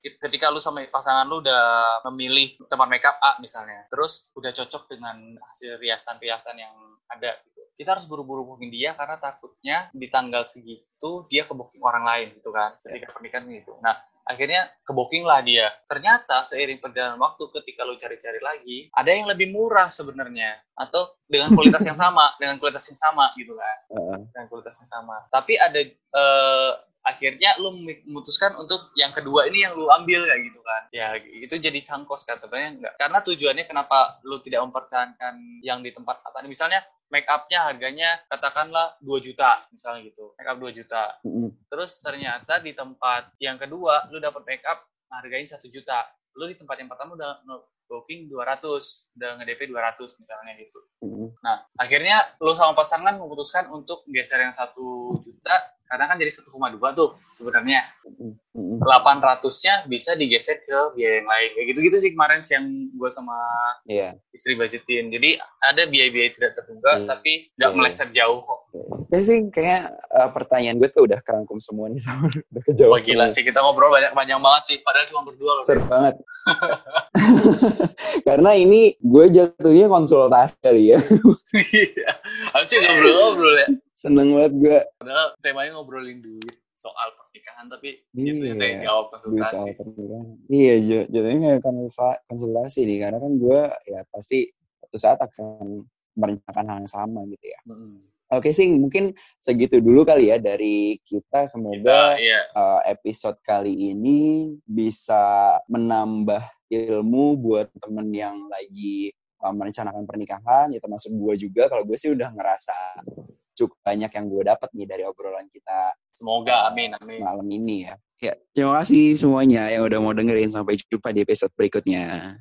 ketika lu sama pasangan lu udah memilih tempat makeup A misalnya, terus udah cocok dengan hasil riasan-riasan yang ada gitu. Kita harus buru-buru booking dia karena takutnya di tanggal segitu dia ke booking orang lain gitu kan, ketika pernikahan gitu. Nah, akhirnya ke booking lah dia. Ternyata seiring perjalanan waktu ketika lu cari-cari lagi, ada yang lebih murah sebenarnya atau dengan kualitas yang sama, dengan kualitas yang sama gitu kan, dengan kualitas yang sama. Tapi ada eh, akhirnya lu memutuskan untuk yang kedua ini yang lu ambil kayak gitu kan. Ya itu jadi sangkos kan sebenarnya enggak. Karena tujuannya kenapa lu tidak mempertahankan yang di tempat atas misalnya make up-nya harganya katakanlah 2 juta misalnya gitu. Make up 2 juta. Mm-mm. Terus ternyata di tempat yang kedua lu dapat make up harganya satu juta. Lu di tempat yang pertama udah nge- booking 200, udah nge-DP 200 misalnya gitu. Mm-mm. Nah, akhirnya lu sama pasangan memutuskan untuk geser yang satu juta karena kan jadi 1,2 tuh sebenarnya. Mm-mm. Mm-mm. 800-nya bisa digeser ke biaya yang lain. Kayak gitu-gitu sih kemarin sih yang gue sama Iya. istri budgetin. Jadi ada biaya-biaya tidak terduga Iya. tapi nggak Iya. meleset jauh kok. Ya sih kayak eh, pertanyaan gue tuh udah kerangkum semua nih sama udah kejawab Wah gila semua. sih kita ngobrol banyak panjang banget sih. Padahal cuma berdua loh. Seru banget. Karena ini gue jatuhnya konsultasi kali ya. Iya. Harusnya ngobrol-ngobrol ya. Seneng banget gue. Padahal temanya ngobrolin duit soal pernikahan tapi Iya. itu yang jawab Duit soal konsultasi. pernikahan. Iya, jatuhnya kayak konsultasi, konsultasi nih. Karena kan gue ya pasti suatu saat akan merencanakan hal yang sama gitu ya. Mm-mm. Oke sih, mungkin segitu dulu kali ya dari kita. Kita, Semoga iya. uh, episode kali ini bisa menambah ilmu buat temen yang lagi uh, merencanakan pernikahan, ya termasuk gue juga. Kalau gue sih udah ngerasa cukup banyak yang gue dapat nih dari obrolan kita Semoga amin amin. malam ini ya. Ya, terima kasih semuanya yang udah mau dengerin. Sampai jumpa di episode berikutnya.